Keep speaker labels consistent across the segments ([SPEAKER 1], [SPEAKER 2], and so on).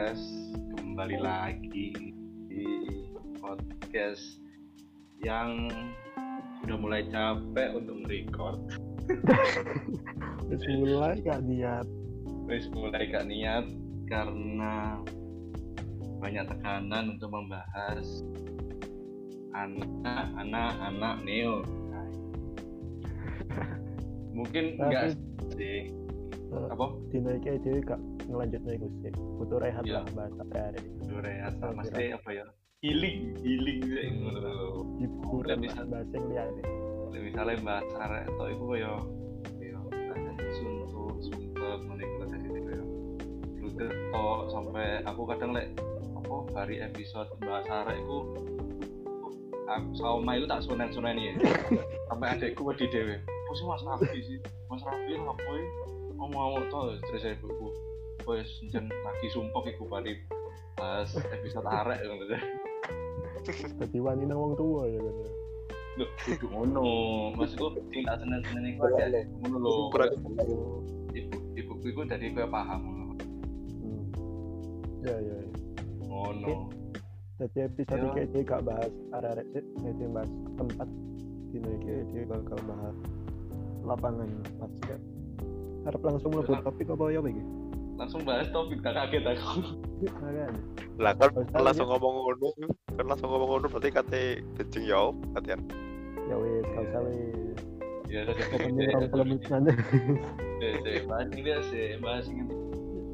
[SPEAKER 1] podcast kembali lagi di podcast yang sudah mulai capek untuk merecord
[SPEAKER 2] Terus mulai gak niat.
[SPEAKER 1] terus mulai gak niat karena banyak tekanan untuk membahas anak-anak anak neo. Mungkin enggak sih.
[SPEAKER 2] Eh,
[SPEAKER 1] apa?
[SPEAKER 2] Dinaiki dhewe gak ngelanjutno iku sih. Butuh rehat
[SPEAKER 1] Iya.
[SPEAKER 2] lah bahasa hari.
[SPEAKER 1] rehat sama sih apa ya healing healing sih ngono lho.
[SPEAKER 2] Hiburan
[SPEAKER 1] bisa.
[SPEAKER 2] lah bahasa yang liyane.
[SPEAKER 1] Lek misalnya bahas arek atau iku kaya kaya ada suntuk sumpah ngene iku tadi kaya blunder tok sampai aku kadang lek apa hari episode bahas arek iku aku sama itu tak sunen-sunen ya sampai adekku wedi dhewe apa sih Mas Rafi sih Mas Rafi apa ya ngomong-ngomong to terus saya buku wes jen lagi sumpah iku bari bahas episode arek ngono
[SPEAKER 2] Dadi wani nang wong tua ya kan.
[SPEAKER 1] Loh, kudu ngono. Maksudku sing tak seneng-seneng iku aja ngono lho. Ibu ibu iku dari kowe paham ngono.
[SPEAKER 2] Hmm. Ya ya. ya.
[SPEAKER 1] Ngono.
[SPEAKER 2] Dadi episode
[SPEAKER 1] Yo.
[SPEAKER 2] iki dhewe gak bahas arek-arek sih, dadi bahas tempat dinaiki dhewe bakal bahas lapangan basket. Harap langsung mlebu
[SPEAKER 1] Lap-
[SPEAKER 2] topik apa ya iki?
[SPEAKER 1] Langsung bahas topik tak kaget aku.
[SPEAKER 2] Kan.
[SPEAKER 3] lah kan
[SPEAKER 2] Harus tahu
[SPEAKER 3] langsung ngomong ngono kan langsung ngomong ngono berarti kate kencing ya latihan
[SPEAKER 2] Ya wis, gak usah wis.
[SPEAKER 1] Ya tadi
[SPEAKER 2] Opening rong puluh menit nanti.
[SPEAKER 1] sih bahas ini sih bahas ini.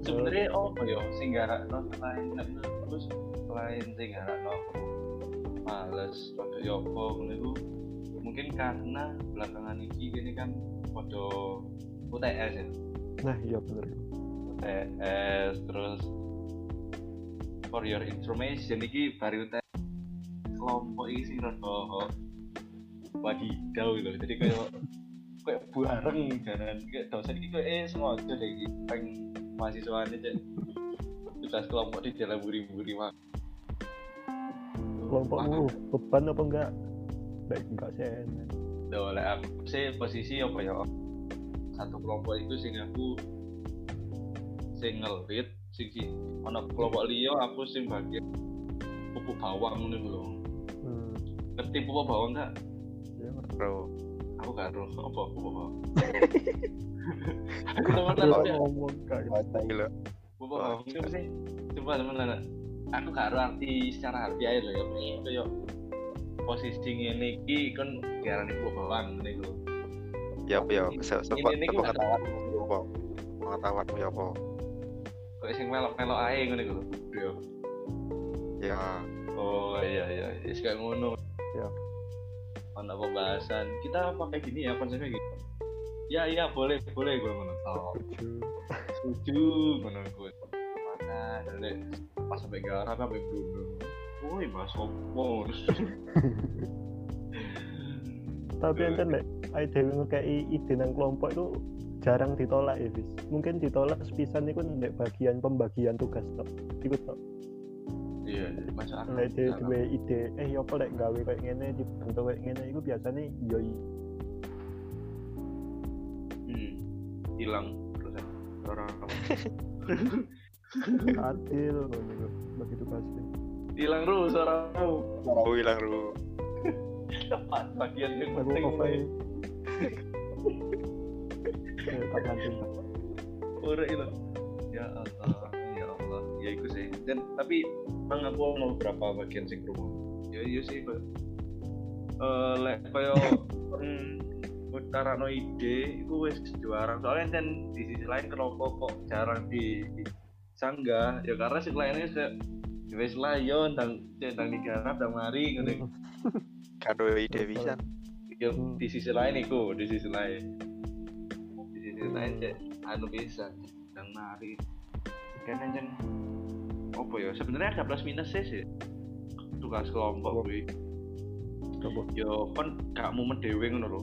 [SPEAKER 1] Sebenarnya oh yo sing garakno selain terus selain sing garakno aku males rada yo apa ngono iku mungkin karena belakangan iki gini kan podo UTS ya
[SPEAKER 2] Nah, iya bener.
[SPEAKER 1] UTS terus for your information iki baru UTS kelompok iki sing rada wadidaw gitu. Jadi kayak kayak bareng jalan. Kayak dosen iki kayak eh sengaja deh. Iki peng mahasiswanya cek. Tugas kelompok di dalam buri-buri waktu
[SPEAKER 2] Kelompokmu beban apa enggak? Baik enggak sih.
[SPEAKER 1] Oleh aku sih posisi apa ya? Satu kelompok itu sing aku sing ngelit sing si ono kelompok liya aku sing bagian pupuk bawang ngono lho.
[SPEAKER 2] Hmm.
[SPEAKER 1] ngerti pupuk bawang enggak
[SPEAKER 2] Ya,
[SPEAKER 3] bro.
[SPEAKER 1] Aku gak roh apa pupuk bawang? Aku ya
[SPEAKER 2] ngomong kayak
[SPEAKER 3] gila.
[SPEAKER 1] Pupuk bawang itu sih? Coba aku gak roh arti secara harfi aja lho ya. Itu yo posisi ngene iki kan diarani pupuk bawang ngene lho.
[SPEAKER 3] Ya ya.
[SPEAKER 1] Ini-
[SPEAKER 3] se
[SPEAKER 1] ini-
[SPEAKER 3] sempat
[SPEAKER 1] ini gimana?
[SPEAKER 3] pengetahuanmu ya apa pengetahuanmu ya apa
[SPEAKER 1] kok sing melok-melok ae ngene lho yo
[SPEAKER 3] ya
[SPEAKER 1] Oh iya iya, Is kayak ngono.
[SPEAKER 2] Ya.
[SPEAKER 1] Mana pembahasan? Kita pakai gini ya konsepnya gitu. Ya iya boleh boleh gue ngono. Oh,
[SPEAKER 2] setuju.
[SPEAKER 1] setuju ngono gue. Mana dari pas sampai garap sampai gunung. Woi mas opo.
[SPEAKER 2] Tapi enten lek ae dhewe ngekei ide nang kelompok itu jarang ditolak ya, Bis. Mungkin ditolak sepisan iku nek bagian pembagian tugas tok. Iku tok.
[SPEAKER 1] Iya, masuk akal.
[SPEAKER 2] Lek dhewe duwe ide, eh ya apa lek gawe kayak ngene dibantu kayak ngene iku biasanya yo
[SPEAKER 1] Hmm. Hilang terus orang
[SPEAKER 2] adil bagi tugasnya.
[SPEAKER 1] hilang terus suaramu.
[SPEAKER 3] oh hilang
[SPEAKER 1] Tepat bagian yang penting.
[SPEAKER 2] ganti.
[SPEAKER 1] Ora itu. Ya Allah, ya Allah. Ya iku sih. Dan tapi emang aku mau beberapa bagian sing krungu. Ya iya sih kok. Eh lek koyo utarakno ide iku wis juara. Soalnya kan di sisi lain kelompok kok jarang di sanggah ya karena sih lainnya kayak ya wis lah yo ndang ndang digarap ndang mari ngene.
[SPEAKER 3] kado ide bisa
[SPEAKER 1] Ya
[SPEAKER 2] Hmm.
[SPEAKER 1] di sisi lain iku, di sisi lain. Di sisi lain cek. Anu bisa ndang mari. Kan jen apa ya? Sebenarnya ada plus minus sih sih tugas kelompok kuwi
[SPEAKER 2] Apa?
[SPEAKER 1] yo kan gak mumet dhewe ngono lho.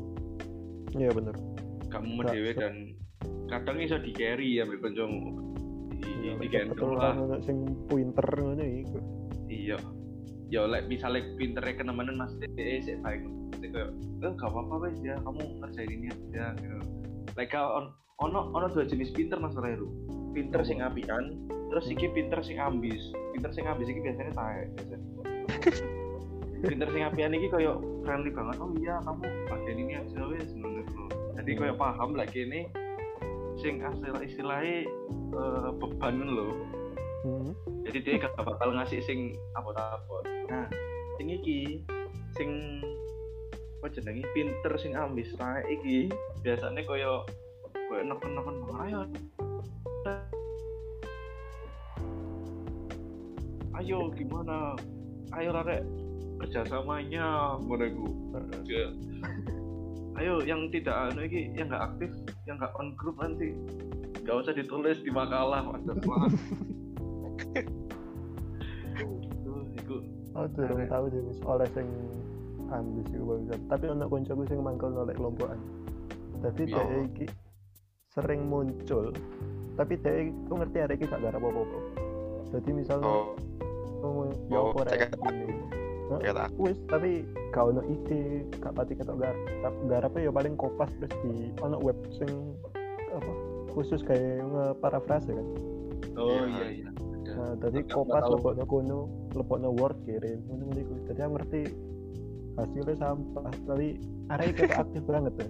[SPEAKER 2] Iya bener.
[SPEAKER 1] gak
[SPEAKER 2] Gak
[SPEAKER 1] dhewe dan kadang iso di carry ya mbek kancamu di gendong lah.
[SPEAKER 2] ono sing pinter ngono iku.
[SPEAKER 1] iya. Ya lek misalnya pinternya kenemenan mas DE sih baik. Sih kayak eh gak apa-apa wes ya kamu ngerjain ini aja gitu lek gak on ono ono dua jenis pinter mas Reru. Pinter
[SPEAKER 2] Apa?
[SPEAKER 1] sing apian terus iki pinter sing ambis. Pinter sing ambis iki biasanya tae pinter sing apian iki koyo friendly banget. Oh iya kamu bagian ini aja wes ngono jadi koyo paham lagi ini sing asal istilahnya eh, beban lho.
[SPEAKER 2] Hmm.
[SPEAKER 1] jadi dia gak bakal ngasih sing abot-abot. Nah sing iki sing apa jenenge? Pinter sing ambis. Tae iki biasanya koyo koyo neken-neken. Banget ayo. Ayo gimana? Ayo rarek. Kerjasamanya ngono iku. Ya. ayo yang tidak anu iki yang nggak aktif yang nggak on group nanti. Nggak usah ditulis di makalah Tuh, iku.
[SPEAKER 2] Oh, durung
[SPEAKER 1] Arek.
[SPEAKER 2] tahu wis oleh sing ambis iku bagusan. Tapi ono koncoku sing mangkel nolak kelompokan. Dadi
[SPEAKER 3] Oh.
[SPEAKER 2] dia iki sering muncul. Tapi dia aku ngerti arek iki gak garap apa-apa. Jadi misalnya
[SPEAKER 3] oh
[SPEAKER 2] ngomong ya
[SPEAKER 3] Oh,
[SPEAKER 2] apa rek
[SPEAKER 3] aku.
[SPEAKER 2] Wis, tapi gak ono ide, gak pati ketok garap. Garapnya ya paling kopas terus di ono web sing apa khusus kayak nge-paraphrase kan.
[SPEAKER 1] oh
[SPEAKER 3] Iya.
[SPEAKER 1] iya iya ada.
[SPEAKER 2] Nah, tadi kopas lebokno kono, lebokno Word kirim, ngono iku. Jadi aku ngerti hasilnya sampah, tapi arek itu aktif banget ya.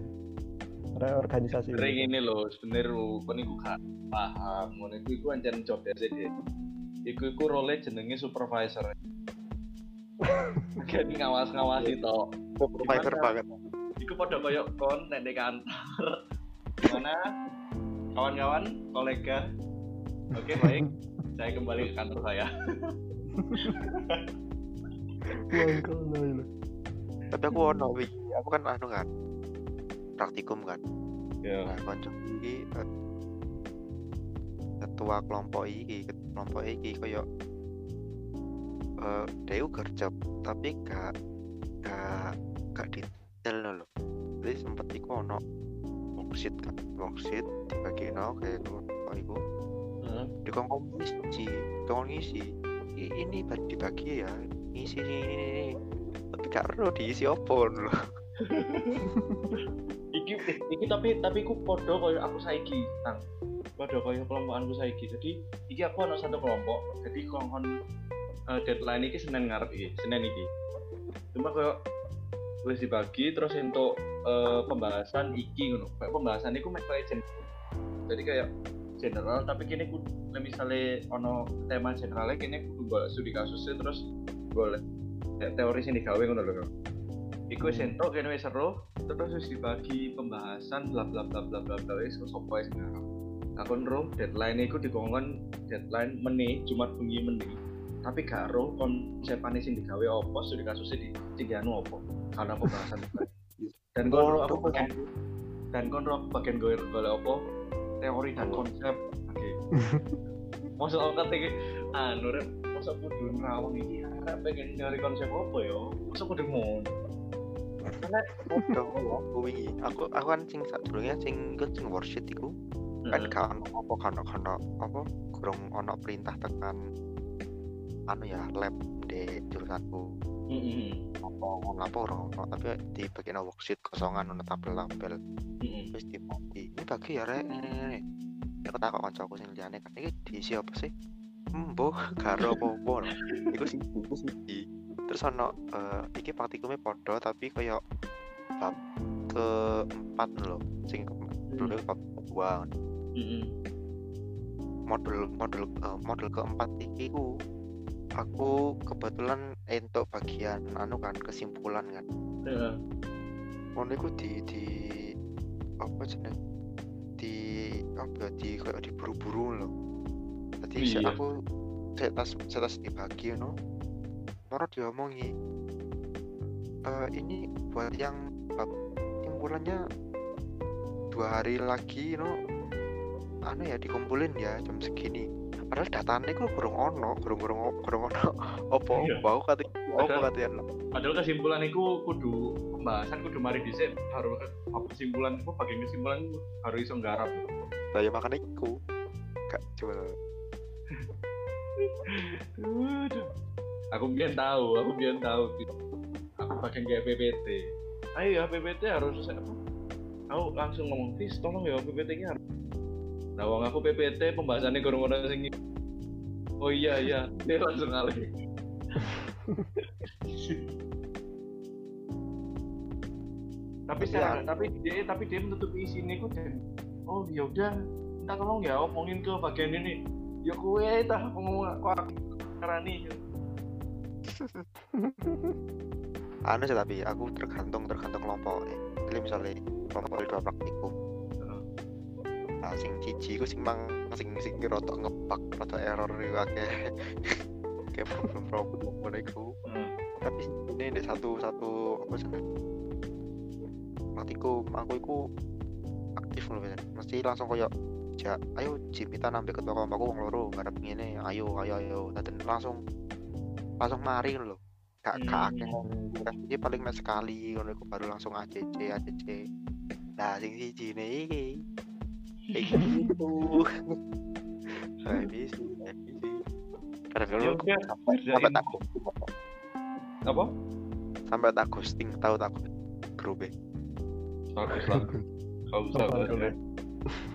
[SPEAKER 2] Arek organisasi.
[SPEAKER 1] sering ini. loh sebenernya kan iku gak paham. Ngono iku iku ancen job desk deh iku iku role jenenge supervisor. Jadi ngawas-ngawasi to
[SPEAKER 3] Supervisor
[SPEAKER 1] Gimana?
[SPEAKER 3] banget.
[SPEAKER 1] iku pada koyo kon nek di kantor. Gimana? Kawan-kawan kolega. Oke baik. Saya kembali ke kantor saya.
[SPEAKER 3] Tapi aku ono wingi, aku kan anu kan praktikum kan.
[SPEAKER 1] ya
[SPEAKER 3] Nah, konco iki eh, ketua kelompok iki, kelompok iki koyo eh dia kerja tapi gak gak gak detail lho. Jadi sempet iku ono worksheet kan, worksheet dibagi no kayak kelompok iku
[SPEAKER 1] Heeh.
[SPEAKER 3] dikongkong ngisi, dikongkong ngisi. Ini ba- dibagi ya, ngisi ini, ini, ini. Gak ero diisi opo?
[SPEAKER 1] Iki iki tapi tapi ku podo koyo aku saiki tang podo koyo kelompokanku saiki. Jadi iki aku ana satu kelompok. Jadi kongkon eh, deadline iki senin ngarep iki senin iki. Cuma koyo wis dibagi terus untuk eh, pembahasan iki ngono. Kayak pembahasan iku mek kayak jadi kayak general tapi kini ku misale ono tema generalnya kini golek studi kasusnya terus kayak teori sing digawe ngono lho Iku
[SPEAKER 2] Hmm.
[SPEAKER 1] entuk kene wis seru, terus wis dibagi pembahasan bla bla bla bla bla bla wis sapa wis ngarep. Aku ro deadline iku dikongkon deadline meni Jumat bengi meni. Tapi gak ro konsepane sing digawe apa, studi kasusnya di sing anu apa. Karena pembahasan dan kon aku bagian dan kon ro bagian gue golek apa teori dan konsep. Oke. Masuk angkat iki anu rek masa kudu nerawang iki pengen nyari konsep apa ya? Masa kudu ngono. Karena
[SPEAKER 3] Udah aku wingi. Aku aku kan sing sadurunge sing ikut sing worksheet iku kan ono apa kan ono apa kurang ono perintah tekan anu ya lab di jurusanku
[SPEAKER 1] Heeh.
[SPEAKER 3] apa ngono apa ora ono tapi di bagian worksheet kosongan ono tabel-tabel
[SPEAKER 1] Heeh.
[SPEAKER 3] wis dibagi ini bagi ya rek aku takut kancaku sing liyane kan iki diisi apa sih Mbo, karo lho. Iku sih, iku sih. Terus ono eh, iki praktikumnya podo tapi koyo bab keempat lho, sing ke dulu bab kedua.
[SPEAKER 1] Heeh.
[SPEAKER 3] Modul modul eh, modul keempat iki ku aku kebetulan entuk bagian anu kan kesimpulan kan. Ngono iku di di apa jeneng di apa ya, di kayak diburu-buru loh. Tadi
[SPEAKER 1] Iya.
[SPEAKER 3] aku saya tas saya tas dibagi no. Moro diomongi. Eh ini buat yang bab simpulannya dua hari lagi no. Anu ya dikumpulin ya jam segini. Padahal datanya itu kurang ono, kurang kurang kurang ono. Opo
[SPEAKER 1] Iya.
[SPEAKER 3] bau kata opo
[SPEAKER 1] Padahal-
[SPEAKER 3] katian
[SPEAKER 1] Padahal kesimpulan itu kudu pembahasan kudu mari dhisik baru ke- apa kesimpulan itu bagian kesimpulan baru iso nggarap.
[SPEAKER 3] Saya makan iku. Gak cuma.
[SPEAKER 1] Aku biar tahu, aku biar tahu. Aku bagian kayak PPT. Ayo ya PPT harus apa? Aku langsung ngomong, "Tis, tolong ya PPT-nya harus." Nah, wong aku PPT pembahasannya kurang-kurang sing oh iya iya dia langsung ngalih tapi saya
[SPEAKER 3] ya-
[SPEAKER 1] tapi dia tapi dia menutupi sini kok dan oh ya udah minta tolong ya omongin ke bagian ini ya kue tah ngomong aku karani
[SPEAKER 3] anu sih tapi aku tergantung tergantung kelompok. Jadi misalnya kelompok dua praktikum. Nah sing cici ku sing mang sing sing rotok ngebak rotok error itu akeh. Kayak problem problem iku.
[SPEAKER 1] Hmm.
[SPEAKER 3] tapi ini ada satu satu apa sih praktikum aku iku aktif loh mesti langsung koyo ja ayo Jim kita nambah ketua kelompokku wong loro ngarep ngene. Ayo ayo ayo. Dan langsung langsung mari loh gak gak akeh
[SPEAKER 1] Hmm.
[SPEAKER 3] Ini paling mek sekali ngono iku baru langsung ACC ACC. Nah, sing siji ne iki. Iki gitu. Bisa. Karena dulu. sampai sampai tak
[SPEAKER 1] apa?
[SPEAKER 3] Sampai tak ghosting tahu tak grup
[SPEAKER 1] bagus lah kau usah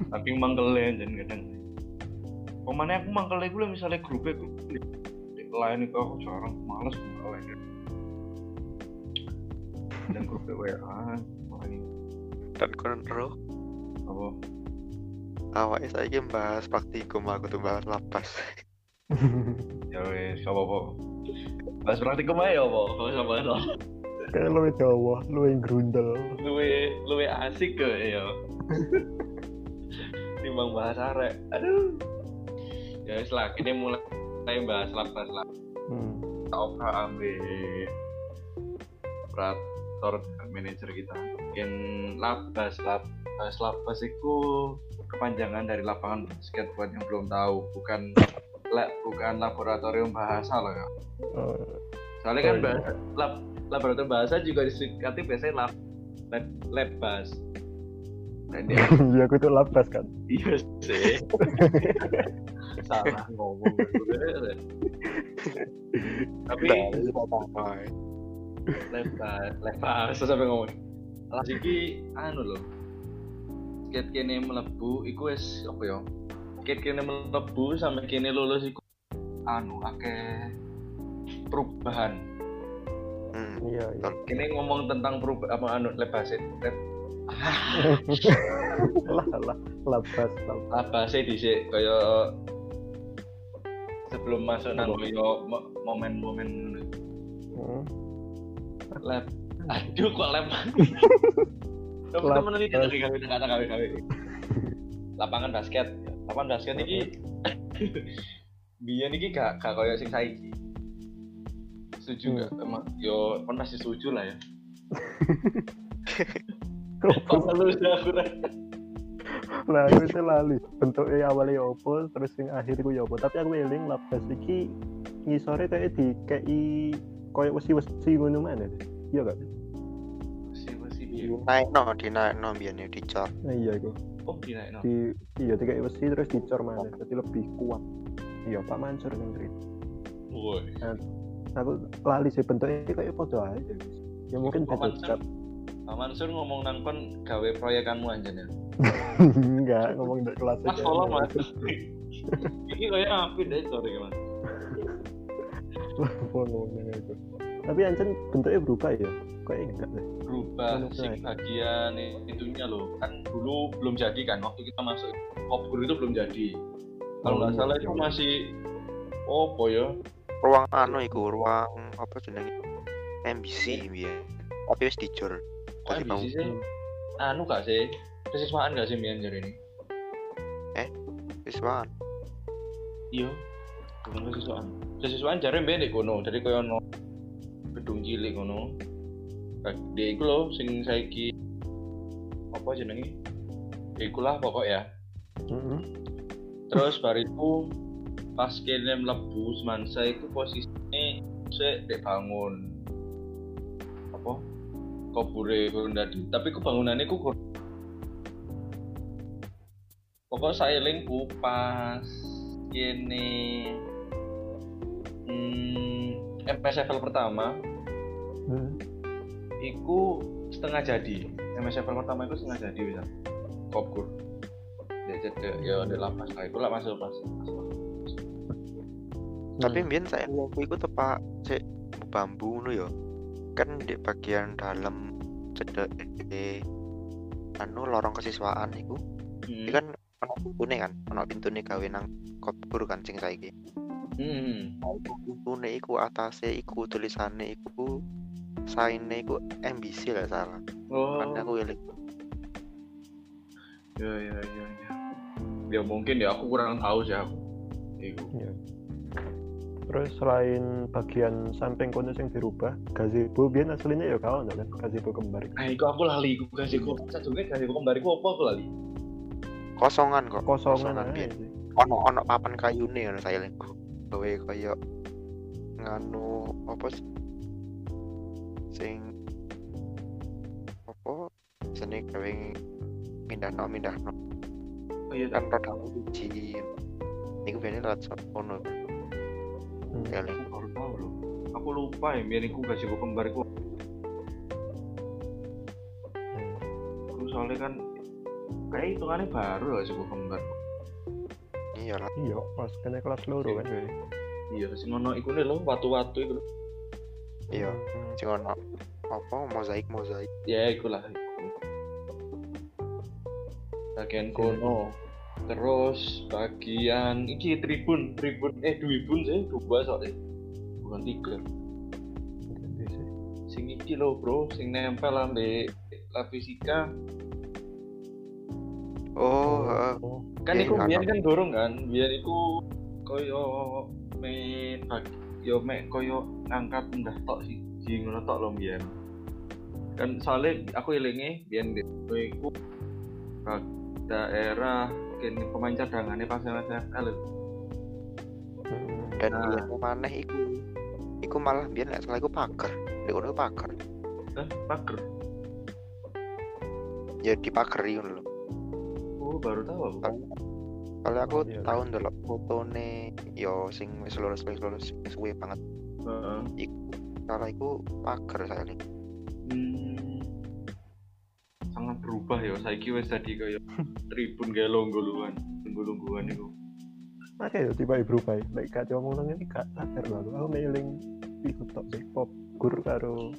[SPEAKER 1] Tapi mangkelnya jangan kadang. Pemane aku mangkelnya gue misalnya grupnya gue lain itu aku jarang males mangkelnya dan grupnya WA
[SPEAKER 3] dan konon ro?
[SPEAKER 1] Apa?
[SPEAKER 3] Awalnya saya ingin bahas praktikum aku tuh bahas lapas.
[SPEAKER 1] Ya wes gak apa-apa. Bahas praktikum aja ya apa? Kalau sama lah.
[SPEAKER 2] Kayak lu Jawa lu yang grundel
[SPEAKER 1] luwe luwe asik ke ya timbang bahas arek aduh. Ya wes lah ini mulai bahas lapas lah
[SPEAKER 2] hmm.
[SPEAKER 1] Ambil operator manajer kita. Mungkin labas labas labas itu kepanjangan dari lapangan basket buat yang belum tahu. Bukan la- bukan laboratorium bahasa loh ya.
[SPEAKER 2] Oh,
[SPEAKER 1] soalnya kan
[SPEAKER 2] Oh, iya.
[SPEAKER 1] bahasa, lab, laboratorium bahasa juga disingkati biasanya lab lab, lab bas dan dia
[SPEAKER 2] iya aku tuh labas kan.
[SPEAKER 1] Iya sih. Salah ngomong. Tapi lepas lepas sampai ngomong. Lah iki anu loh skate kene melebu iku wis apa ya? Skate kene melebu sampai kene lulus iku anu akeh perubahan.
[SPEAKER 3] Hmm.
[SPEAKER 2] iya iya.
[SPEAKER 1] Kene ngomong tentang perubahan apa anu lepas lep
[SPEAKER 2] lah lah labas labas.
[SPEAKER 1] Labase dhisik kaya sebelum masuk nang mo- momen-momen
[SPEAKER 2] hmm.
[SPEAKER 1] lab aduh kok lab temen ini kata gawe kata gawe gawe lapangan basket. Lapangan basket ini biyen iki gak gak koyo sing saiki. Setuju gak? Emang yo kan masih setuju lah ya selalu aku
[SPEAKER 2] itu lali. Bentuknya awalnya opo terus yang akhir ku ya opo. Tapi aku eling labas iki ngisore kayak di kayak koyo wesi wesi ngono mana iya gak?
[SPEAKER 1] Masih masih
[SPEAKER 3] di
[SPEAKER 1] biyen
[SPEAKER 3] naik no di naik no biar dicor.
[SPEAKER 2] Nah, iya iku.
[SPEAKER 1] Oh dinaik no
[SPEAKER 2] di iya di kayak wesi terus dicor mana jadi lebih kuat. Iya Pak Mansur yang cerita
[SPEAKER 1] woi.
[SPEAKER 2] Aku lali sih bentuknya kayak foto aja. Ya mungkin beda cap
[SPEAKER 1] Pak Mansur ngomong nang kon gawe proyekanmu aja ya?
[SPEAKER 2] Enggak ngomong dari kelas
[SPEAKER 1] mas tolong mas. Ini kayak api deh sorry mas.
[SPEAKER 2] Ngomongnya itu. Tapi Ancen bentuknya berubah ya? Kayak enggak deh?
[SPEAKER 1] Berubah
[SPEAKER 2] saya?
[SPEAKER 1] bagian itunya loh. Kan dulu belum jadi kan waktu kita masuk Popgur itu belum jadi. Kalau
[SPEAKER 2] Oh,
[SPEAKER 1] nggak
[SPEAKER 2] iya,
[SPEAKER 1] salah
[SPEAKER 2] iya.
[SPEAKER 1] itu masih oh ya?
[SPEAKER 3] Ruang anu iku ruang apa jenenge? MBC biar tapi wis dicor Tadi
[SPEAKER 1] ambisi sih
[SPEAKER 2] Hmm.
[SPEAKER 1] anu gak sih? Kesiswaan gak sih Mian jadi ini?
[SPEAKER 3] Wis wan
[SPEAKER 1] iya. Bukan kesiswaan. Kesiswaan jare mbek di kono. Jadi koyo ono gedung cilik kono. Di iku lho sing saiki apa jenenge? Iku lah pokok ya.
[SPEAKER 2] Mm-mm.
[SPEAKER 1] terus bariku pas kene mlebu semansa iku posisine sik bangun kopure kurang dadi tapi kebangunannya ku kur- pokok sailingku pas kene hmm, MS level pertama.
[SPEAKER 2] Hmm.
[SPEAKER 1] iku setengah jadi. MS level pertama itu setengah jadi bisa kopkur ya jadi ya ada lapas lah. Itu lah masuk pas
[SPEAKER 3] tapi
[SPEAKER 2] Hmm.
[SPEAKER 3] mbiyen saya aku iku tepak sik bambu ngono ya kan di bagian dalam cedek eh, anu lorong kesiswaan iku
[SPEAKER 1] Hmm.
[SPEAKER 3] iki kan ono pintune kan ono pintune gawe nang kopur kan sing saiki
[SPEAKER 1] Hmm.
[SPEAKER 3] pintune iku atase iku tulisane iku saine iku MBC lah salah
[SPEAKER 1] Oh.
[SPEAKER 3] kan aku eling
[SPEAKER 1] Ya ya ya ya. Ya mungkin ya aku kurang tahu sih aku. Iku.
[SPEAKER 2] Iya. Terus selain bagian samping kono yang dirubah, gazebo biyen aslinya ya kawan kan, gazebo kembar.
[SPEAKER 1] Nah, iku aku lali iku kasih kok. Sajane kasih kok kembar iku apa aku lali.
[SPEAKER 3] kosongan kok.
[SPEAKER 2] Kosongan
[SPEAKER 3] biyen.
[SPEAKER 2] sih.
[SPEAKER 3] ono ono papan kayune ngono saya eling gawe kaya nganu apa sih? Sing apa? Seni gawe mindahno mindahno
[SPEAKER 1] Oh iya
[SPEAKER 3] kan rada uji niku biyen lewat ono
[SPEAKER 2] Hmm.
[SPEAKER 1] baru tahu loh. Aku lupa ya kasih kok kembar iku. Aku soalnya kan kayak hitungannya baru lah sih kembar.
[SPEAKER 3] iya lah
[SPEAKER 2] Iya, pas kena kelas loro kan. ya.
[SPEAKER 1] Iya, sing ono iku nih loh, watu-watu iku. lho.
[SPEAKER 3] iya
[SPEAKER 2] Hmm.
[SPEAKER 3] sing ono apa mozaik mozaik
[SPEAKER 1] Ya, iku lah. Bagian kono. Terus bagian iki tribun, tribun eh tribun sih, dua soalnya. Bukan tiga. Sing iki lho, Bro, sing nempel ambek lab fisika.
[SPEAKER 3] oh.
[SPEAKER 2] Oh,
[SPEAKER 1] Kan
[SPEAKER 3] Iya,
[SPEAKER 1] iku
[SPEAKER 3] iya,
[SPEAKER 1] biyen
[SPEAKER 3] iya.
[SPEAKER 1] kan dorong kan, biyen iku koyo me bag- yo me koyo ngangkat ndah tok sih, sing ngono tok lho biyen. Kan soalnya aku elinge biyen iku daerah kene pemain cadangannya pas
[SPEAKER 2] hmm.
[SPEAKER 3] dan
[SPEAKER 1] Nah.
[SPEAKER 3] biyen maneh iku iku malah biyen nek salah iku pager di kono pager
[SPEAKER 1] Eh, pager.
[SPEAKER 3] ya dipageri ngono lho
[SPEAKER 1] Oh, baru tahu aku.
[SPEAKER 3] Kalau aku
[SPEAKER 2] Iya.
[SPEAKER 3] tahu ndelok fotone yo sing wis lulus wis lulus wis suwe banget.
[SPEAKER 1] Heeh.
[SPEAKER 3] Kalau iku pager saya nih.
[SPEAKER 1] Hmm. Sangat berubah ya, saiki wis dadi kaya tribun kayak longgo-longgoan, longgo-longgoan iku.
[SPEAKER 2] Makanya ya tiba berubah. Lek gak ngomong nang ini gak sadar lalu. Aku mailing iku tok sih pop gur karo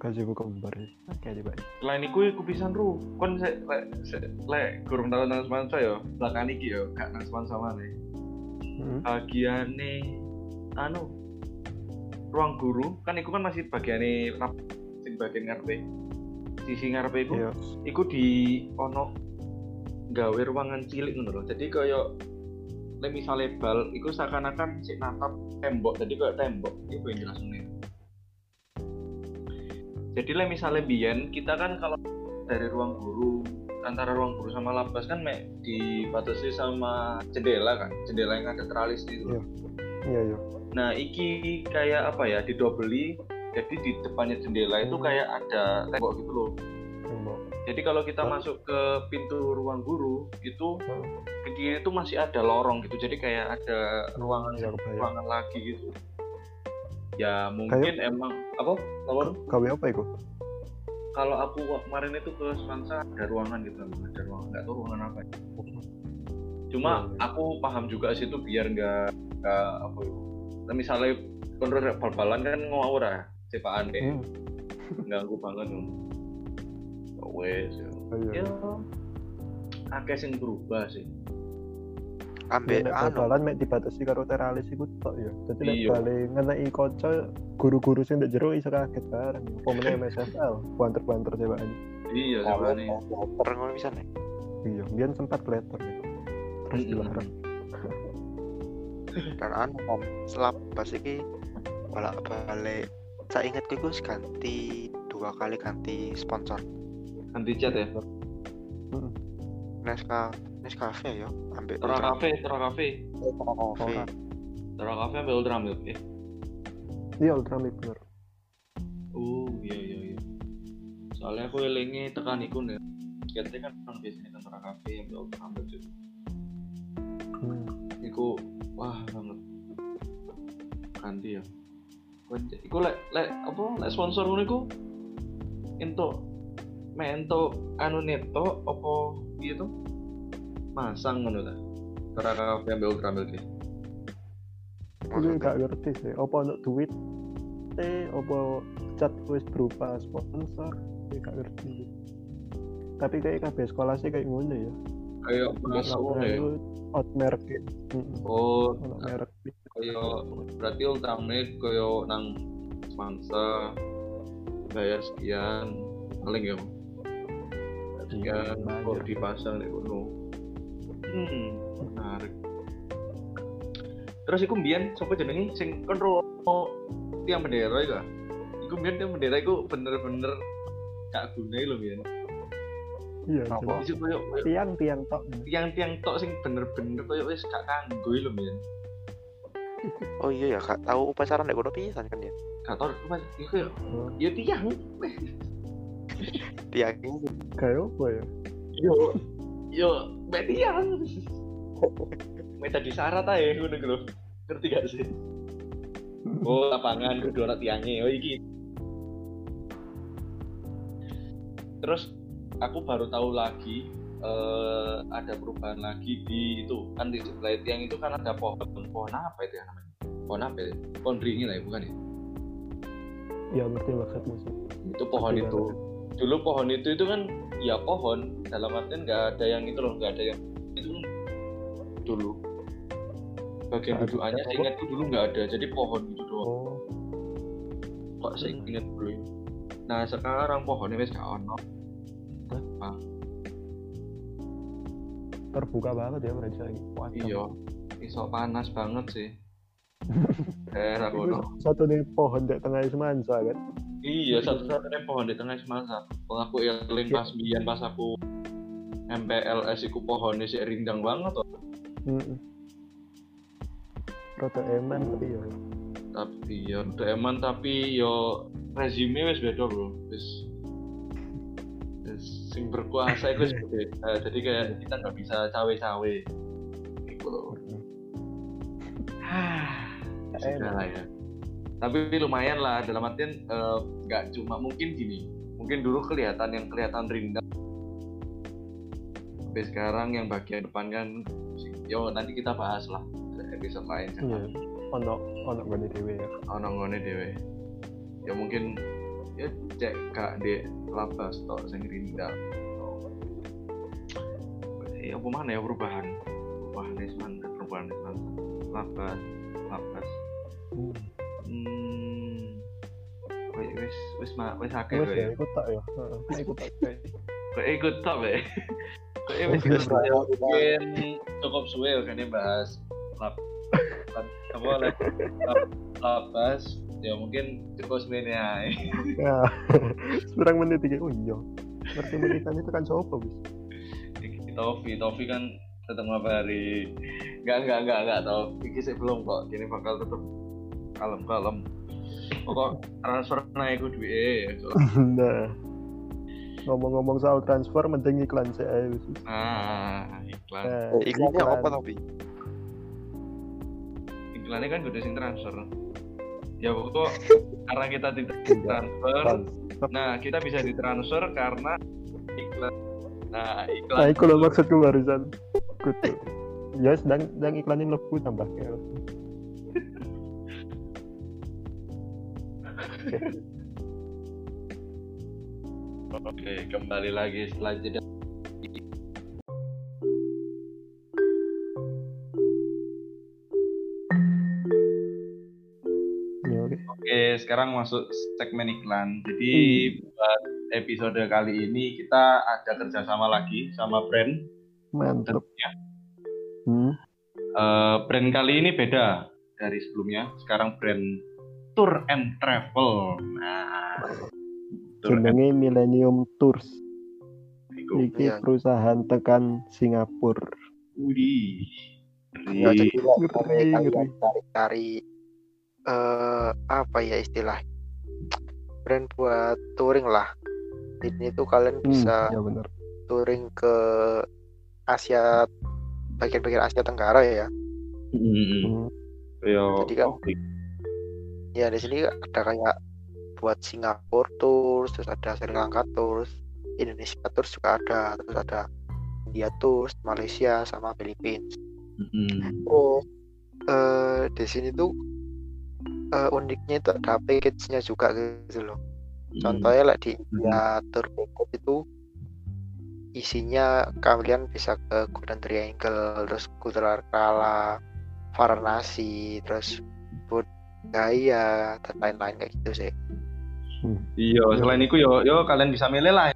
[SPEAKER 2] gazebo kembar. Oke tiba.
[SPEAKER 1] Selain iku iku pisan ru, kon sek lek sek lek gurung tau nang semansa ya, belakang iki ya, gak nang semansa maneh.
[SPEAKER 2] Hmm.
[SPEAKER 1] Bagiane anu ruang guru kan iku kan masih bagiane rap sing bagian ngarepe. Sisi ngarepe iku
[SPEAKER 2] Iya.
[SPEAKER 1] iku di ono gawe ruangan cilik ngono lho. Jadi kaya lek misale bal iku seakan-akan sik natap tembok. Jadi kaya tembok. Iku yang jelas nih. Jadi lek misale biyen kita kan kalau dari ruang guru antara ruang guru sama labas kan mek dibatasi sama jendela kan. Jendela yang ada teralis itu.
[SPEAKER 2] Iya. Iya iya.
[SPEAKER 1] Nah, iki kayak apa ya? Didobeli. Jadi di depannya jendela itu
[SPEAKER 2] Hmm.
[SPEAKER 1] kayak ada tembok gitu loh.
[SPEAKER 2] Tembok.
[SPEAKER 1] Jadi kalau kita
[SPEAKER 2] Oh.
[SPEAKER 1] masuk ke pintu ruang guru itu
[SPEAKER 2] Hmm.
[SPEAKER 1] ke kiri itu masih ada lorong gitu. Jadi kayak ada ruangan
[SPEAKER 2] ya
[SPEAKER 1] ruangan lagi gitu. Ya mungkin emang apa? Apa?
[SPEAKER 2] Gawe apa iku?
[SPEAKER 1] Kalau aku kemarin itu ke Swansa ada ruangan gitu, ada ruangan nggak tahu ruangan apa. ya. Cuma
[SPEAKER 2] iya.
[SPEAKER 1] aku paham juga sih itu biar nggak nggak apa itu. Nah, misalnya kontrol bal-balan kan ngawur ya, cepaan deh,
[SPEAKER 2] Hmm.
[SPEAKER 1] ganggu banget loh. Ya Wes, ya.
[SPEAKER 2] Oh, iya.
[SPEAKER 1] ya akeh sing berubah sih.
[SPEAKER 3] Ambek
[SPEAKER 2] Nek
[SPEAKER 3] anu
[SPEAKER 2] bal-balan mek dibatasi karo teralis iku tok ya. Dadi nek
[SPEAKER 1] Iya.
[SPEAKER 2] bale ngeneki kanca guru-guru sing ndek jero iso kaget bareng. Apa meneh MSFL, banter-banter cewek
[SPEAKER 1] Iya,
[SPEAKER 3] kalau
[SPEAKER 1] nih.
[SPEAKER 3] motor ngono bisa nih.
[SPEAKER 2] Iya, biyen sempat kleter ya. Terus dilarang.
[SPEAKER 3] Dan anu kan selap pas iki balik saya iku wis ganti dua kali ganti sponsor
[SPEAKER 1] Ganti cat ya.
[SPEAKER 3] Nesca Nescafe ya ambek
[SPEAKER 1] Tera
[SPEAKER 3] Ultra
[SPEAKER 1] Cafe, Tera Cafe.
[SPEAKER 3] Ultra.
[SPEAKER 1] Tera Cafe ambil Ultra Milk ya.
[SPEAKER 2] Iya, Ultramilk bener.
[SPEAKER 1] Oh, iya iya iya. Soalnya aku elinge tekan iku nih. Katanya kan orang biasanya kan Tera Cafe ambil Ultra Milk juga.
[SPEAKER 2] Hmm.
[SPEAKER 1] Iku wah banget. Ganti ya. Iku lek lek apa lek sponsor ngono iku entuk me entuk anu neto apa piye to? Masang ngono ta. Tera Cafe ambil Ultra Milk. ya.
[SPEAKER 2] Aku
[SPEAKER 3] maksudnya
[SPEAKER 2] gak ngerti sih. Apa untuk duit? Eh, apa cat wis berupa sponsor? Aku gak ngerti. Tapi kayak kabeh sekolah sih kayak ngono ya.
[SPEAKER 1] kayak masuk ya
[SPEAKER 2] out merek ya.
[SPEAKER 1] Oh
[SPEAKER 2] merek.
[SPEAKER 1] Kaya berarti ultimate kaya nang sponsor bayar sekian paling ya sekian
[SPEAKER 2] Bayar.
[SPEAKER 1] kok dipasang di kono hmm menarik terus iku mbiyen sapa jenenge sing kon ro tiang bendera iku ah? iku mbiyen tiang bendera iku bener-bener gak guna lho mbiyen
[SPEAKER 2] Iya.
[SPEAKER 3] Apa?
[SPEAKER 2] Tiang-tiang tok.
[SPEAKER 1] tiang-tiang tok sing bener-bener koyo wis gak kanggo lho mbiyen
[SPEAKER 3] oh iya ya kak tahu upacara nek kono pisan kan ya
[SPEAKER 1] gak tau apa iku
[SPEAKER 2] Oh,
[SPEAKER 1] ya tiang
[SPEAKER 3] tiang ini
[SPEAKER 2] Kayak apa ya?
[SPEAKER 1] yo yo mbak tiang Meta di syarat aja ngono lho. Ngerti gak sih? Oh, lapangan kudu ana tiange. Oh, iki. Terus aku baru tahu lagi eh, ada perubahan lagi di itu kan di sebelah tiang itu kan ada pohon. Pohon apa itu ya namanya? Pohon apa ya? Pohon beringin lah ya bukan ya?
[SPEAKER 2] Ya ngerti maksudmu sih.
[SPEAKER 1] itu pohon itu.
[SPEAKER 2] banget.
[SPEAKER 1] dulu pohon itu itu kan ya pohon. Dalam artian nggak ada yang itu loh nggak ada yang itu. Dulu. Bagian
[SPEAKER 2] ada
[SPEAKER 1] dudukannya saya ingat itu dulu nggak ada jadi pohon itu doang.
[SPEAKER 2] Oh,
[SPEAKER 1] kok saya ingat dulu ya. nah sekarang pohonnya wes gak ono
[SPEAKER 2] terbuka banget ya lagi. Wah,
[SPEAKER 1] iya iso panas banget sih eh aku
[SPEAKER 2] satu nih pohon di tengah semansa kan.
[SPEAKER 1] iya satu-satunya pohon di tengah semasa Wong aku eling pas biyen pas aku MPLS iku pohonnya sih rindang banget tuh
[SPEAKER 2] Heeh. Roto eman tapi ya.
[SPEAKER 1] tapi ya udah eman tapi yo rezime wis beda bro wis wis sing berkuasa itu wis beda jadi kayak kita nggak bisa cawe-cawe. Gitu loh sudah lah ya. Tapi lumayan lah dalam artian eh, nggak cuma mungkin gini. Mungkin dulu kelihatan yang kelihatan rindang. Tapi sekarang yang bagian depan kan yo nanti kita bahas lah. Episode lain
[SPEAKER 2] Iya. Ono ono gone dhewe ya.
[SPEAKER 1] ono ngone dhewe. Ya mungkin ya cek gak di labas tok sing rindang ya apa mana ya perubahan? Perubahan isman perubahan isman labas labas
[SPEAKER 2] Hmm.
[SPEAKER 1] wis wis wis ma wis akeh
[SPEAKER 2] Wes
[SPEAKER 1] kowe
[SPEAKER 2] ya ikut tak ya. Heeh, ikut tak.
[SPEAKER 1] ikut be kowe wis
[SPEAKER 2] Wis,
[SPEAKER 1] ikut ya mungkin cukup suwe kan bahas lab apa lab, lab- labas ya mungkin cukup ae
[SPEAKER 2] Ya. Seberang menit iki. Oh iya. Ngerti menitan itu kan sopo bis.
[SPEAKER 1] Iki Tofi, Tofi kan tetap ngabari Enggak, enggak, enggak, enggak tau Iki sih belum kok, ini bakal tetap kalem-kalem Pokok transfer naik gue duit
[SPEAKER 2] Nah. Ngomong-ngomong soal transfer mending iklan sih.
[SPEAKER 1] Nah, iklan
[SPEAKER 2] Nah,
[SPEAKER 3] iklannya
[SPEAKER 2] iklan.
[SPEAKER 3] apa tapi
[SPEAKER 1] Iklannya kan gue sing transfer Ya pokok karena kita tidak
[SPEAKER 2] Iya.
[SPEAKER 1] transfer
[SPEAKER 2] Transfer.
[SPEAKER 1] Nah, kita bisa ditransfer karena iklan Nah, iklan
[SPEAKER 2] Nah, itu loh maksudku barusan. Kutu. Ya, sedang sedang iklanin lebu tambah kayak.
[SPEAKER 1] Oke, kembali lagi setelah jeda
[SPEAKER 2] oke.
[SPEAKER 1] Sekarang masuk segmen iklan. Jadi
[SPEAKER 2] Hmm.
[SPEAKER 1] buat episode kali ini kita ada kerjasama lagi sama brand.
[SPEAKER 2] Mantap.
[SPEAKER 1] tentunya.
[SPEAKER 2] Hmm.
[SPEAKER 1] Eh, brand kali ini beda dari sebelumnya. Sekarang brand Tour and Travel. Nah,
[SPEAKER 2] Jenenge Millennium Tours. Iki
[SPEAKER 3] Iya.
[SPEAKER 2] perusahaan tekan Singapura.
[SPEAKER 3] Ya
[SPEAKER 1] Ngeri.
[SPEAKER 3] jadi lah
[SPEAKER 2] Ngeri,
[SPEAKER 3] kalian
[SPEAKER 2] ngeri.
[SPEAKER 3] Eh apa ya istilah brand buat touring lah ini tuh kalian
[SPEAKER 2] Hmm,
[SPEAKER 3] bisa
[SPEAKER 2] ya benar.
[SPEAKER 3] touring ke Asia bagian-bagian Asia Tenggara ya
[SPEAKER 1] Hmm.
[SPEAKER 2] Hmm.
[SPEAKER 1] Yo,
[SPEAKER 3] Jadi kan-
[SPEAKER 1] oke.
[SPEAKER 3] ya di sini ada kayak buat Singapura tours terus ada Sri Lanka tours Indonesia tours juga ada terus ada India tours Malaysia sama Filipina
[SPEAKER 1] Hmm.
[SPEAKER 3] terus eh di sini tuh eh, uniknya itu ada package-nya juga gitu loh. Contohnya lah di ya tour package itu isinya kalian bisa ke Golden Triangle, terus Kutra Kala, Varanasi, terus Budaya dan lain-lain kayak gitu sih.
[SPEAKER 1] Iya, selain itu yo yo kalian bisa milih lah.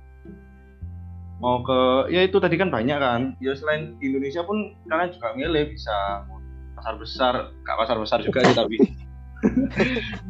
[SPEAKER 1] Mau ke ya itu tadi kan banyak kan. Ya selain di Indonesia pun kalian juga milih bisa pasar besar, gak pasar besar juga sih tapi.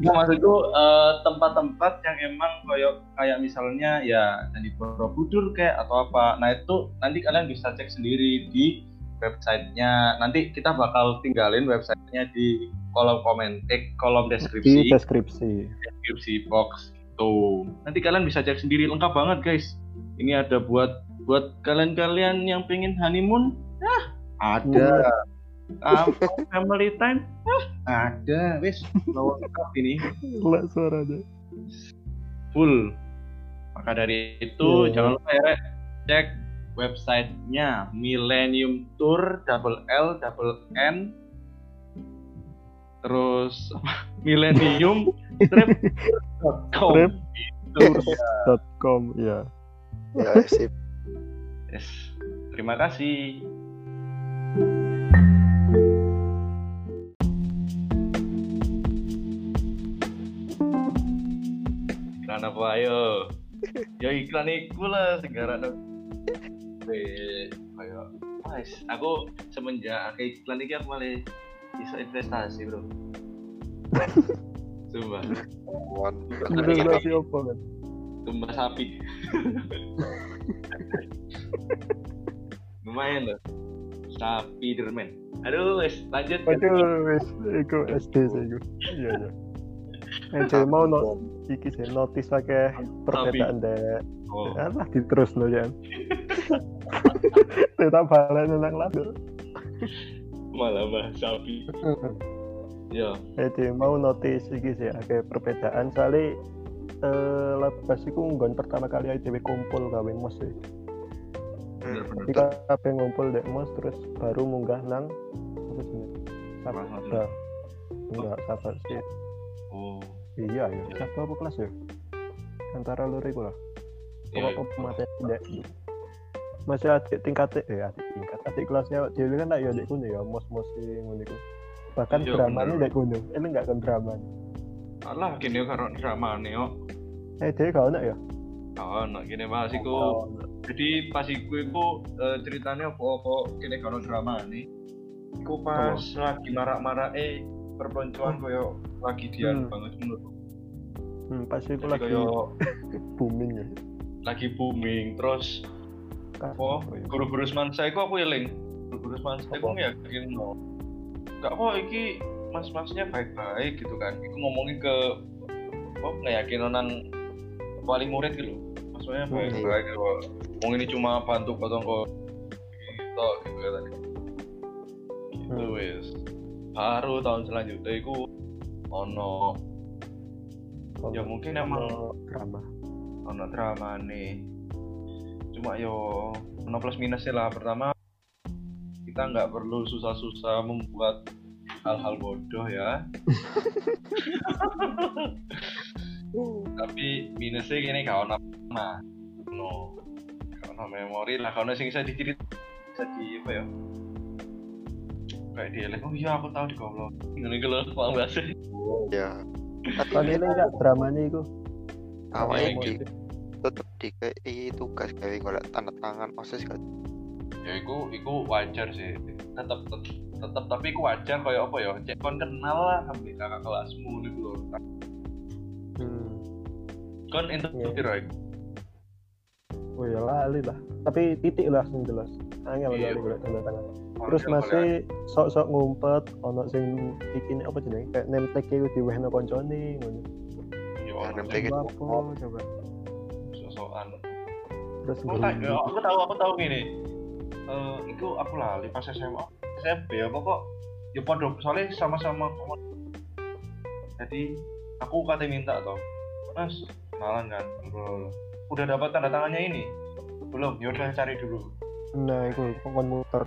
[SPEAKER 1] Nah, maksudku eh, tempat-tempat yang emang kayak kayak misalnya ya di Borobudur kayak atau apa. Nah itu nanti kalian bisa cek sendiri di websitenya. Nanti kita bakal tinggalin websitenya di kolom komen, eh, kolom
[SPEAKER 2] di
[SPEAKER 1] deskripsi.
[SPEAKER 2] Deskripsi
[SPEAKER 1] deskripsi box tuh nanti kalian bisa cek sendiri. Lengkap banget guys. Ini ada buat buat kalian-kalian yang pengen honeymoon. Ah ada Ah, family time ah ada wis lengkap ini
[SPEAKER 2] lah suaranya
[SPEAKER 1] full maka dari itu
[SPEAKER 2] Iya.
[SPEAKER 1] jangan lupa ya cek websitenya Millennium Tour double L double N terus? Millennium Trip.com
[SPEAKER 2] Trip.
[SPEAKER 1] Gitu.
[SPEAKER 2] com ya
[SPEAKER 3] Ya sip.
[SPEAKER 1] Yes. Terima kasih. Iklan apa ayo? Ya iklan iku lah segara kayak Mas, aku semenjak akeh iklan iki aku malah bisa investasi, Bro.
[SPEAKER 3] Wan.
[SPEAKER 2] investasi apa kan
[SPEAKER 1] tumbas sapi. Lumayan loh. Sapi dermen. Aduh, wes lanjut.
[SPEAKER 2] Aduh, wis iku SD sih iku. Iya iya. Ente mau no iki sih notis akeh perbedaan dek.
[SPEAKER 1] Oh,
[SPEAKER 2] Alah diterus lo ya. Tetap balen nang lagu.
[SPEAKER 1] malah bahas sapi. Ya,
[SPEAKER 2] Ente mau notis iki sih akeh perbedaan soalnya eh labas iku nggon pertama kali ITW kumpul gawe mos sih. Jadi kabeh ngumpul dek mos terus baru munggah nang apa sih?
[SPEAKER 1] Kelas
[SPEAKER 2] Sabda. Enggak, sabar sih.
[SPEAKER 1] Oh,
[SPEAKER 2] Iya ya, sabda apa kelas ya? Antara lur iku lah.
[SPEAKER 1] iya.
[SPEAKER 2] Apa materi dek. Masih adik tingkat eh adik tingkat adik kelasnya dhewe kan tak ya dek kuno ya mos-mos sing ngono iku. Bahkan
[SPEAKER 1] Iya,
[SPEAKER 2] dramanya
[SPEAKER 1] bener.
[SPEAKER 2] dek kuno. Ini enggak kan drama.
[SPEAKER 1] Alah, gini karo drama nih, oh.
[SPEAKER 2] Eh dhewe gak ono ya?
[SPEAKER 1] Oh, nak gini bahas iku. Jadi pas iku iku eh, ceritanya apa-apa gini karo drama nih. Iku pas lagi marak-marak eh perpeloncoan koyo lagi dian
[SPEAKER 2] Hmm.
[SPEAKER 1] banget menurut.
[SPEAKER 2] Hmm, pas
[SPEAKER 1] Jadi
[SPEAKER 2] lagi
[SPEAKER 1] koyo
[SPEAKER 2] booming ya.
[SPEAKER 1] lagi booming terus apa
[SPEAKER 2] ya?
[SPEAKER 1] guru-guru semansa iku aku eling guru-guru semansa
[SPEAKER 2] Apa?
[SPEAKER 1] yakin no gak kok iki mas-masnya baik-baik gitu kan iku ngomongin ke oh ngeyakin nang wali murid gitu maksudnya
[SPEAKER 2] Hmm,
[SPEAKER 1] baik-baik gitu ngomong ini cuma bantu potong kok gitu gitu ya tadi gitu
[SPEAKER 2] Hmm.
[SPEAKER 1] wis baru tahun selanjutnya iku ono. Ya mungkin emang
[SPEAKER 2] drama.
[SPEAKER 1] ono drama nih. Cuma yo ono plus minusnya lah. Pertama kita nggak perlu susah-susah membuat hal-hal bodoh ya. Tapi minusnya gini ono nah no ono memori lah. Kalau sing bisa diceritain bisa di apa ya kayak dia oh iya aku tahu di goblok ini kalau paham gak sih
[SPEAKER 3] Ya.
[SPEAKER 2] Kan ini enggak dramanya iku.
[SPEAKER 3] Awalnya
[SPEAKER 1] Iya,
[SPEAKER 3] di
[SPEAKER 1] gitu.
[SPEAKER 3] tetep di tugas gawe golek tanda tangan osis kan.
[SPEAKER 1] ya iku iku wajar sih tetap tetap, tetap tapi iku wajar kayak apa ya cek kon kenal lah sampai kakak kelasmu nih lho
[SPEAKER 2] Hmm.
[SPEAKER 1] kon itu
[SPEAKER 2] Iya.
[SPEAKER 1] kira
[SPEAKER 2] Oh ya lali lah. Tapi titik lah sing jelas. Angel
[SPEAKER 1] Iya.
[SPEAKER 2] kali golek tanda tangan. Terus masih sok-sok ngumpet ono sing iki nek apa jenenge kayak name tag iku diwehno koncone ngono.
[SPEAKER 1] iya
[SPEAKER 3] Ya,
[SPEAKER 1] orang
[SPEAKER 3] name tag.
[SPEAKER 1] sing
[SPEAKER 2] Apa coba.
[SPEAKER 1] sosokan
[SPEAKER 2] Terus
[SPEAKER 1] aku ya, aku tahu aku tahu gini eh itu aku lali pas SMA SMP apa kok ya podo soalnya sama-sama jadi aku kata minta toh mas kenalan kan udah dapat tanda tangannya ini belum ya udah cari dulu
[SPEAKER 2] Nah, iku kon muter.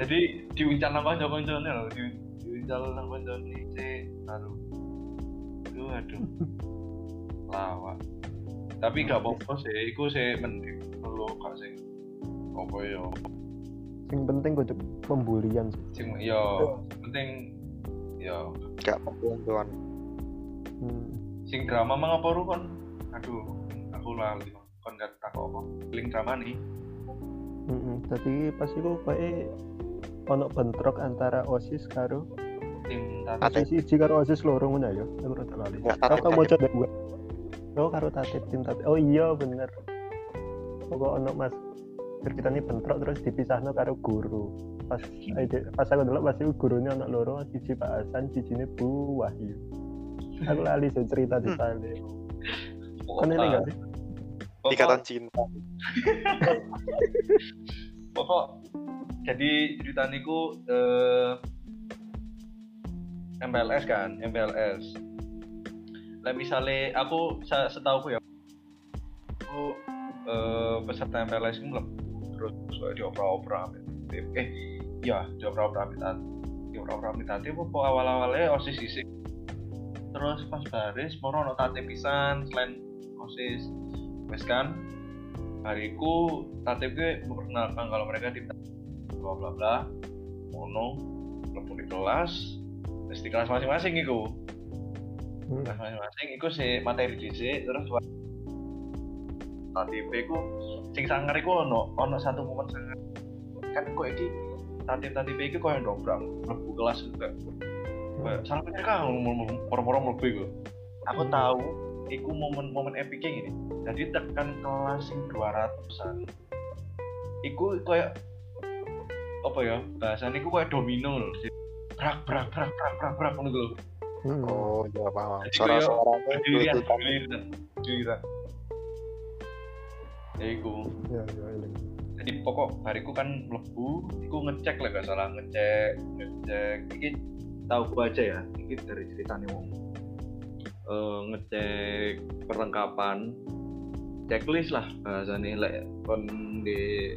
[SPEAKER 1] jadi diuncan apa aja konconnya loh? Di, di ditinggal nang koncone sih aduh aduh aduh. Lawak. Tapi gak apa-apa sih iku sih mending. Perlu gak sih apa ya?
[SPEAKER 2] Sing penting kudu pembulian sih.
[SPEAKER 1] sing yo penting yo
[SPEAKER 3] gak pembunuhan
[SPEAKER 2] Hmm.
[SPEAKER 1] sing drama mang apa ru kon? Aduh aku lali kon. Gak tak apa link drama nih
[SPEAKER 2] Mm Jadi pas iku kayak ono bentrok antara OSIS karo
[SPEAKER 1] tim tadi
[SPEAKER 3] Ate.
[SPEAKER 2] OSIS siji karo OSIS loro ngono ya. Aku rada lali. Aku
[SPEAKER 3] tatip,
[SPEAKER 2] mau
[SPEAKER 3] tatip.
[SPEAKER 2] coba dua. Oh karo tatip tim tatip. Oh iya bener. Pokok ono Mas ceritanya bentrok terus dipisahno karo guru. Pas ide- pas aku dulu pas iku gurune ono loro, siji Pak Hasan, sijine Bu Wahyu. Aku lali sih cerita di sana. Kan ini enggak sih?
[SPEAKER 3] Ikatan cinta
[SPEAKER 1] pokok. Jadi cerita niku eh, MPLS kan MPLS lah misalnya aku setahu ya aku eh, peserta MPLS itu mlebu terus kayak diopera-opera eh ya diopera-opera amit diopera-opera amit hati apa awal-awalnya osis isi terus pas baris mau ono tate pisan selain osis wes kan hariku gue memperkenalkan kalau mereka di bla bla bla mono mlebu di kelas terus di kelas masing-masing iku.
[SPEAKER 2] Hmm.
[SPEAKER 1] kelas masing-masing iku si materi DC terus tatip iku sing sangar iku ono ono satu momen sangar. Kan kok iki tatip tatip iku kok yang dobrak mlebu kelas juga. Salah mereka orang-orang mlebu iku. Aku
[SPEAKER 2] Hmm.
[SPEAKER 1] tahu iku momen-momen epicnya gini. Jadi tekan kelas sing 200an iku kayak apa ya bahasanya iku kayak domino loh Jadi, brak brak brak brak brak brak ngono lho.
[SPEAKER 2] Hmm.
[SPEAKER 3] oh ya paham
[SPEAKER 1] giliran
[SPEAKER 3] gelututan
[SPEAKER 1] giliran giliran. Ya iku.
[SPEAKER 2] Ya, ya,
[SPEAKER 1] jadi pokok hariku kan mlebu iku ngecek lah gak salah ngecek ngecek. Iki tahu gua aja ya iki dari ceritanya wong Eh, ngecek perlengkapan checklist lah bahasanya. Lek kon di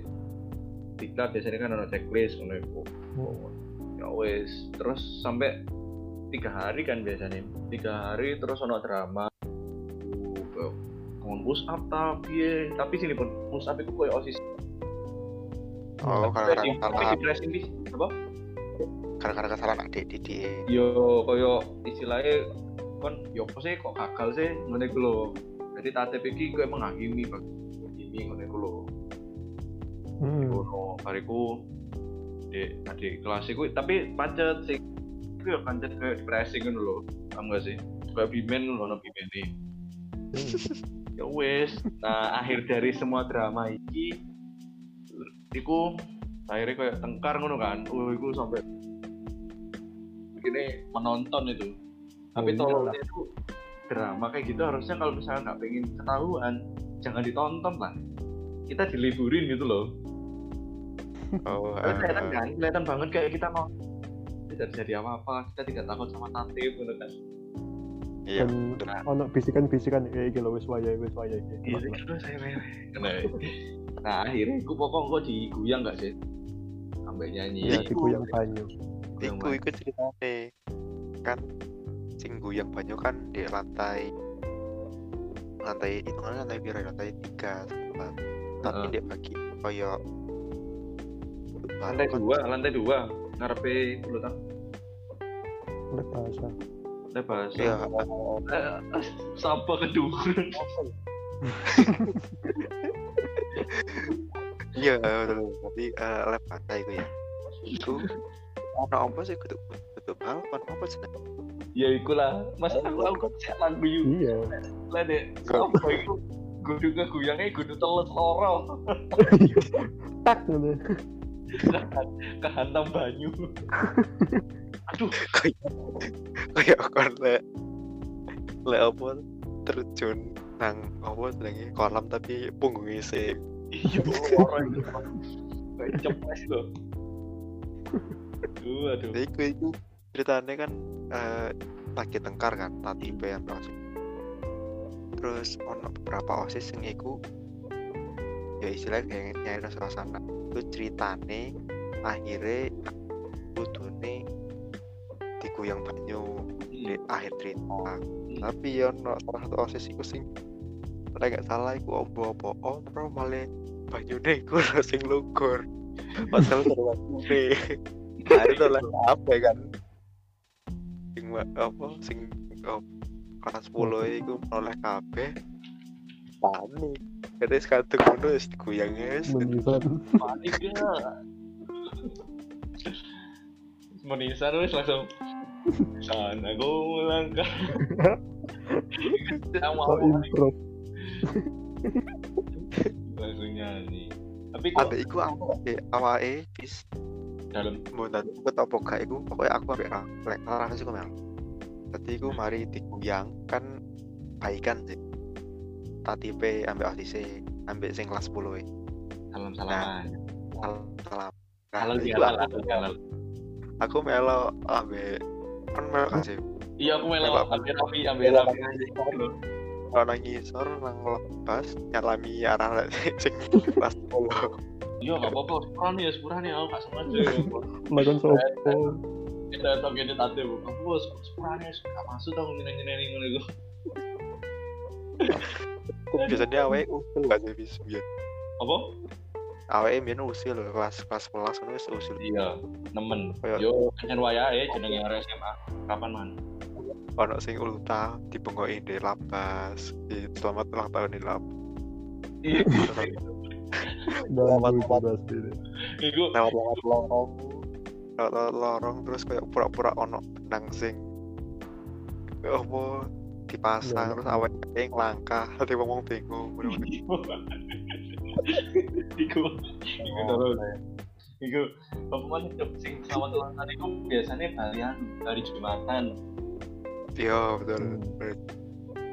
[SPEAKER 1] diklat biasanya kan ada checklist ngono iku. Ya wes terus sampai tiga hari kan biasanya. Tiga hari terus ono drama. Ngomong push up tapi tapi sini pun push up itu kayak osis.
[SPEAKER 3] Oh
[SPEAKER 1] di pressing di apa?
[SPEAKER 3] Gara-gara kesalahan adik didik
[SPEAKER 1] yo koyo istilahnya kon yo apa sih kok gagal sih? Ngene iku lho. Jadi tatip iki kowe menghakimi menghakimi ngene iku lho.
[SPEAKER 2] Hmm.
[SPEAKER 1] ngono bariku di adik kelas iku tapi pancet sih iku yo pancet kayak pressing ngono lho. Paham gak sih? Kayak bimen lho ono bimen nih ya wes nah akhir dari semua drama iki iku akhirnya kayak tengkar ngono kan. Oh iku sampai begini menonton itu tapi
[SPEAKER 2] Oh,
[SPEAKER 1] tolong
[SPEAKER 2] iyalah.
[SPEAKER 1] itu drama kayak gitu harusnya kalau misalnya nggak pengen ketahuan jangan ditonton lah kita diliburin gitu loh.
[SPEAKER 3] Oh
[SPEAKER 1] Karena kelihatan
[SPEAKER 3] eh,
[SPEAKER 1] kan? Kelihatan banget kayak kita mau tidak terjadi apa-apa kita tidak takut sama tatip gitu kan?
[SPEAKER 3] Iya betul.
[SPEAKER 2] ono bisikan-bisikan kayak lho wis wayahe wis wayahe. Iki.
[SPEAKER 1] Iya, terus saya nah, nah akhirnya aku pokok kok diguyang gak sih? Sampai nyanyi
[SPEAKER 2] Iya, digoyang banyu.
[SPEAKER 1] Goyang
[SPEAKER 3] iku iku ceritane. Kan sing goyang banyu kan di lantai lantai itu kan lantai biru lantai tiga tempat. Tapi
[SPEAKER 1] Heeh.
[SPEAKER 3] dia bagi koyo
[SPEAKER 1] lantai dua lantai dua ngarepe dulu tak
[SPEAKER 2] Lek bahasa.
[SPEAKER 1] lantai bahasa.
[SPEAKER 3] Ya
[SPEAKER 1] Eh, sapa kedua?
[SPEAKER 3] Iya betul. Tapi eh, lab bahasa iku ya. Iku ono apa sih? Kudu kudu balkon apa sih
[SPEAKER 1] ya ikulah. Mas aku aku kan sih lagu yuk
[SPEAKER 2] Iya.
[SPEAKER 1] lah deh apa itu? Gudu ngeguyangnya gudu teles loro.
[SPEAKER 2] Tak ngono.
[SPEAKER 1] kehantam banyu. Aduh.
[SPEAKER 3] Kayak kon le le apa? Terjun nang apa jenenge? Kolam tapi punggungnya sih
[SPEAKER 1] iya loro itu. Kayak cepet loh. Aduh aduh
[SPEAKER 3] ceritanya kan eh, lagi tengkar kan tadi yang osis. Terus ono beberapa osis yang iku ya istilahnya kayak nyari suasana. Itu ceritane akhirnya kudune diguyang banyu di
[SPEAKER 1] Hmm.
[SPEAKER 3] akhir cerita tapi ya no salah satu osis iku sing ora gak salah iku obo opo om bro malah banyune iku sing lugur padahal seru banyune hari itu lah apa kan sing apa sing oh, kelas 10 iku oleh kabeh. Panik. Jadi sekadung ngono wis diguyang wis.
[SPEAKER 1] Panik ya. Menisan wis langsung sana gue melangkah
[SPEAKER 2] improv.
[SPEAKER 1] langsung nyanyi. Tapi kok
[SPEAKER 3] Ambek iku awake awake bis
[SPEAKER 1] dalam
[SPEAKER 3] Mbak aku tau apa gak iku pokoknya aku ambek lek larang sih mel. Dadi iku mari diguyang kan baikan sih. Tatipe ambek osise ambek sing kelas 10 e.
[SPEAKER 1] salam salaman
[SPEAKER 3] Salam. salam. Aku, melo ambek kan melo kan sih.
[SPEAKER 1] iya aku melo ambil rapi ambil rapi
[SPEAKER 3] Kalau nang ngisor nang lepas nyalami arah sing kelas 10.
[SPEAKER 1] Iya gak apa-apa sepurah nih ya sepurah nih aku gak sengaja ya
[SPEAKER 2] Makan sopo.
[SPEAKER 1] kita tau gini tante bu. Aku bos sepurah nih gak masuk tau nyenen nyenen ngono iku.
[SPEAKER 3] Biasanya awake usil gak sih bis?
[SPEAKER 1] Apa?
[SPEAKER 3] Awake biyen usil lho, kelas kelas 11 kan wis usil.
[SPEAKER 1] iya nemen. Yo kancan wayahe jenenge arek SMA kapan man?
[SPEAKER 3] Ono sing ulta dibengkoki di lapas selamat ulang tahun di lapas
[SPEAKER 1] iya Iku.
[SPEAKER 3] lewat lewat lorong. Lewat lewat lorong terus kayak pura-pura ono benang sing apa dipasang
[SPEAKER 2] Iya.
[SPEAKER 3] terus awet yang langkah hati ngomong bingung
[SPEAKER 1] iku. Iku. Terus. iku apa man sing selamat ulang tahun iku biasanya balian hari Jumatan.
[SPEAKER 3] Iya betul.
[SPEAKER 2] Hmm.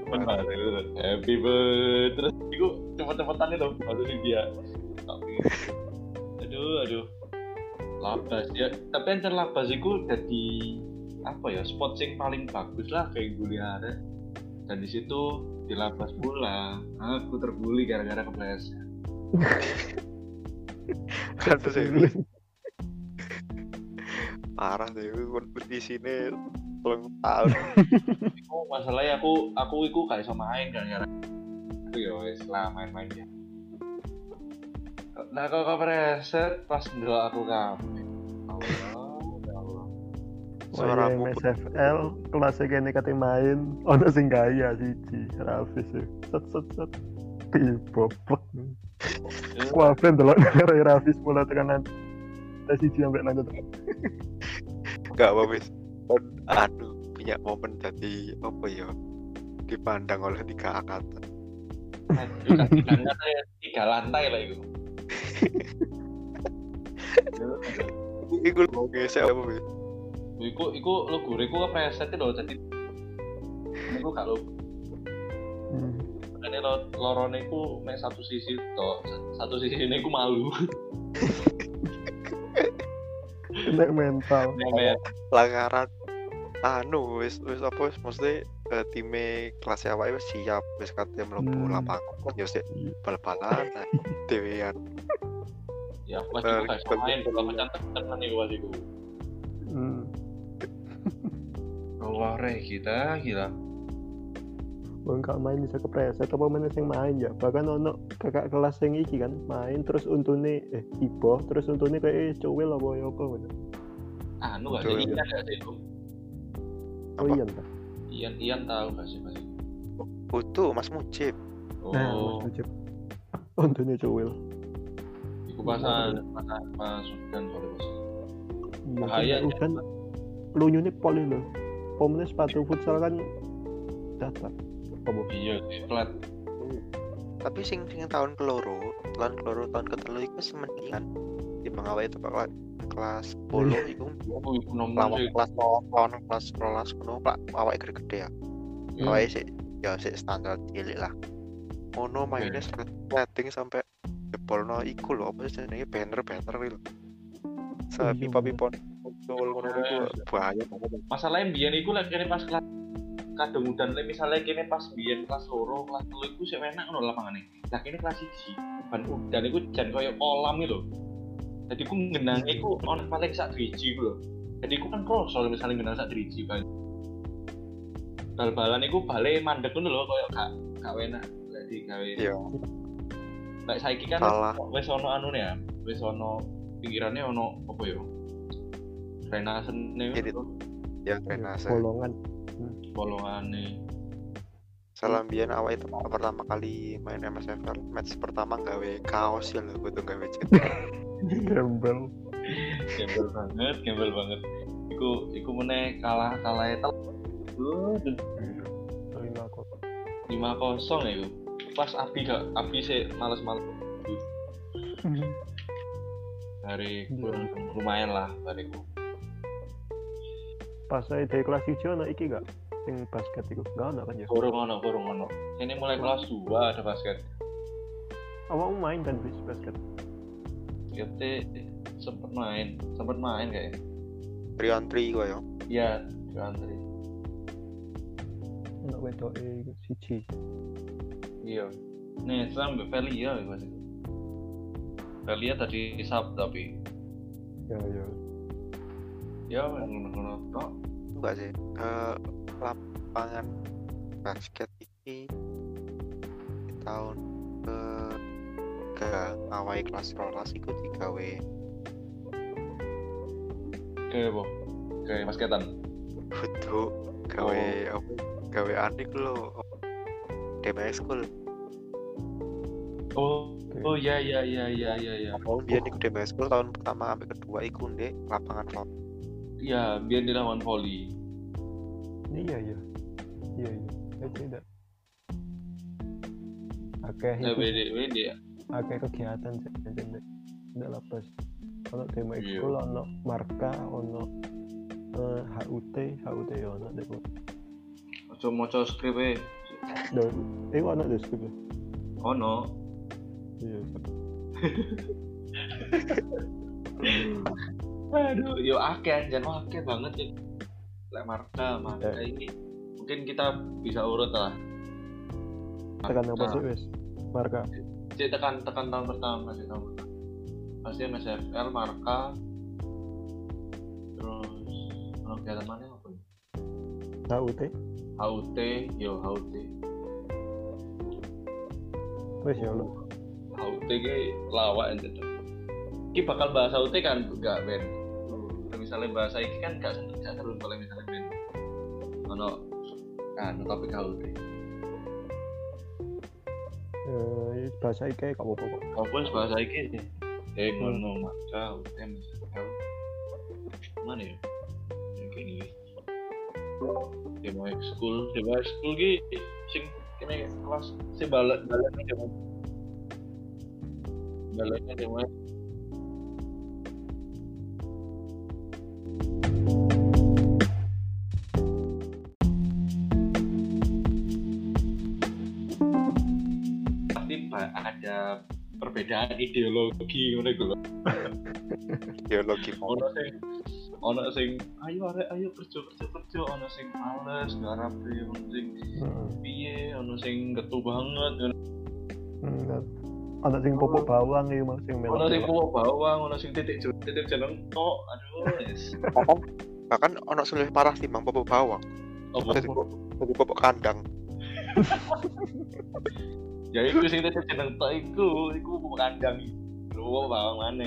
[SPEAKER 1] Benar happy birthday. Terus iku cepet-cepetan itu sih dia. Aduh aduh. Labas ya. Tapi enten labas iku jadi apa ya spot sing paling bagus lah kayak gue ada dan di situ di labas pula. Aku terbuli gara-gara kepleset
[SPEAKER 3] terus ya parah deh kompetisinya ulang tahun
[SPEAKER 1] oh masalahnya aku aku iku gak bisa main gara-gara itu ya wes lah main-main ya nah kok kepleset pas ndelok aku kabeh Allah ya Allah
[SPEAKER 3] Suaramu
[SPEAKER 2] MSFL kelasnya kene kate main ono sing gaya siji Rafis ya. Set set set. Diboblok. Kuafen delok karo Rafis mulai tekanan. Tes siji sampai lanjut.
[SPEAKER 3] gak apa aduh punya momen jadi apa ya dipandang oleh tiga angkatan
[SPEAKER 1] tiga lantai, tiga lantai lah itu.
[SPEAKER 3] Iku mau gesek apa wis
[SPEAKER 1] Iku, iku lo gue, iku kepreset loh, jadi iku gak lo,
[SPEAKER 2] Hmm.
[SPEAKER 1] ini lo lorone iku mek satu sisi toh, satu sisi ini iku malu.
[SPEAKER 2] Nek mental.
[SPEAKER 1] Nek
[SPEAKER 3] langaran anu wis wis apa wis mesti eh, time kelas awake wis siap wis katanya mlebu
[SPEAKER 2] Hmm.
[SPEAKER 3] lapangan yo sik bal-balan nah, dewean
[SPEAKER 1] ya gak bisa main, kalau macam tenan iku.
[SPEAKER 2] Hmm.
[SPEAKER 1] Allah re kita gila.
[SPEAKER 2] Wong gak main bisa kepreset apa mana sing main ya. Bahkan ono kakak kelas sing iki kan main terus untune eh ibo terus untune kayak cuwil apa ya apa ngono.
[SPEAKER 1] Anu gak sih,
[SPEAKER 3] iya.
[SPEAKER 1] Ian gak sih itu?
[SPEAKER 2] Oh iya entah.
[SPEAKER 1] Ian, Ian tahu gak sih pas itu?
[SPEAKER 3] Utuh Mas Mujib
[SPEAKER 2] Nah,
[SPEAKER 1] Oh,
[SPEAKER 2] Mas Najib. Untune cuwil.
[SPEAKER 1] iku pasan, pasan, pas dan sore.
[SPEAKER 2] Iya,
[SPEAKER 1] Bahaya,
[SPEAKER 2] kan udan lunyune poli lho. Pomene sepatu futsal kan datar. Apa?
[SPEAKER 1] Iya, sih, flat.
[SPEAKER 3] tapi sing sing tahun keloro tahun keloro tahun ketelu iku semendingan di awake itu kelas kelas 10 iku.
[SPEAKER 1] Aku iku nomor
[SPEAKER 3] lawan
[SPEAKER 1] sih.
[SPEAKER 3] kelas lawan kelas rolas kuno pak. Awake gede-gede ya.
[SPEAKER 1] Hmm.
[SPEAKER 3] awake sih ya sih standar cilik lah. Ngono mainnya setting sampai jebolno iku lho apa sih jenenge? Banner banner itu
[SPEAKER 2] Oh, iya,
[SPEAKER 3] pipa pipa bahaya
[SPEAKER 1] masalahnya biyen iku lek kene pas kelas kadang udan lek misalnya kene pas biyen kelas loro kelas telu iku sik enak ngono lapangane lah kene kelas 1 ban udan iku jan koyo kolam iki lho. Jadi ku ngenangi iku ono paling sak driji lho. Jadi aku kan cross kalau misalnya minang sak driji ban bal-balan iku balik mandek ngono lho koyo gak gak enak jadi gawe
[SPEAKER 3] iya.
[SPEAKER 1] Nek saiki kan wis ono anune ya, wis ono pinggirannya ono apa ya? Renasene
[SPEAKER 3] Jadi-
[SPEAKER 1] ngono
[SPEAKER 3] ya renase
[SPEAKER 2] bolongan
[SPEAKER 1] bolongane.
[SPEAKER 3] salam biyen awak itu pertama kali main MSFL match pertama gawe kaos ya lho butuh gawe jet
[SPEAKER 2] gembel
[SPEAKER 1] Gembel banget, gembel banget. Iku iku meneh kalah kalah tel.
[SPEAKER 2] lima
[SPEAKER 1] kosong ya iku. Pas Abi gak Abi sih males-males dari kurang lumayan lah bariku.
[SPEAKER 2] Pas saya dari kelas hijau ono iki gak sing basket iku gak ono kan ya
[SPEAKER 1] Kurung ono, kurung ono. Ini mulai kelas 2 ada basket.
[SPEAKER 2] awakmu main kan bis basket
[SPEAKER 1] Kita sempet main, sempet main kayak.
[SPEAKER 3] triantri gua ya
[SPEAKER 1] Iya, di antri.
[SPEAKER 2] ono wedoke iku siji
[SPEAKER 1] Iya. Nih, sampai Velia ya mas. Velia tadi sub tapi
[SPEAKER 2] ya ya
[SPEAKER 1] ya ngono-ngono tok.
[SPEAKER 3] enggak sih. Eh, lapangan basket ini di tahun ke ke awal kelas rolas iku digawe.
[SPEAKER 1] Kayak apa? Kayak basketan.
[SPEAKER 3] foto gawe apa? Gawe anik lo DMS school.
[SPEAKER 1] Oh, oh ya ya ya ya ya ya.
[SPEAKER 3] tahun biar iku DMS school tahun pertama sampai kedua iku ndek. Lapangan voli
[SPEAKER 1] Iya, biar dilawan volley.
[SPEAKER 2] iya iya iya iya eh tidak akeh
[SPEAKER 1] Ya beda ya.
[SPEAKER 2] akeh kegiatan ndek ndek lapas ono demo
[SPEAKER 1] Iya.
[SPEAKER 2] ekskul ono marka ono eh, HUT HUT ya ono dek
[SPEAKER 1] Ojo moco skrip e.
[SPEAKER 2] do iku ono deh skrip
[SPEAKER 1] Ono.
[SPEAKER 2] iya
[SPEAKER 1] Aduh, yo akeh anjan akeh banget ya. Lek marka, marka ini mungkin kita bisa urut lah.
[SPEAKER 2] tekan apa
[SPEAKER 1] Marka.
[SPEAKER 2] sih wes marka
[SPEAKER 1] Cek tekan tekan tahun pertama sih tahun pertama. Pasti MSFL marka terus kegiatan mana apa ya?
[SPEAKER 2] HUT
[SPEAKER 1] HUT, yo HUT.
[SPEAKER 2] wes ya lo
[SPEAKER 1] HUT ki lawak tuh. Ki bakal bahas HUT kan enggak Ben. Misalnya bahasa iki kan gak seru gak seru kalau misalnya Ben. Ono kan topik HUT.
[SPEAKER 2] eh bahasa iki gak apa-apa kok
[SPEAKER 1] Apa bahasa iki? Eh ngono maka MSFL. Mana ya? Ya kayak gini. Demo school, demo school ki sing kene kelas si balik baliknya demo. Baliknya demo perbedaan ideologi ngono iku lho.
[SPEAKER 3] ideologi
[SPEAKER 1] Ono sing ono sing ayo arek ayo kerja kerja kerja ono sing males garap ono sing
[SPEAKER 2] Heeh.
[SPEAKER 1] piye ono sing getu banget ngono.
[SPEAKER 2] Hmm, ada sing popok bawang iki Mas sing
[SPEAKER 1] ono sing kuah bawang ono sing titik titik jeneng tok aduh wis.
[SPEAKER 3] Bahkan ono sulit parah timbang popok bawang. Jadi popok kandang
[SPEAKER 1] ya iku sing titik jeneng tok iku iku bukan kandang lu bawang mana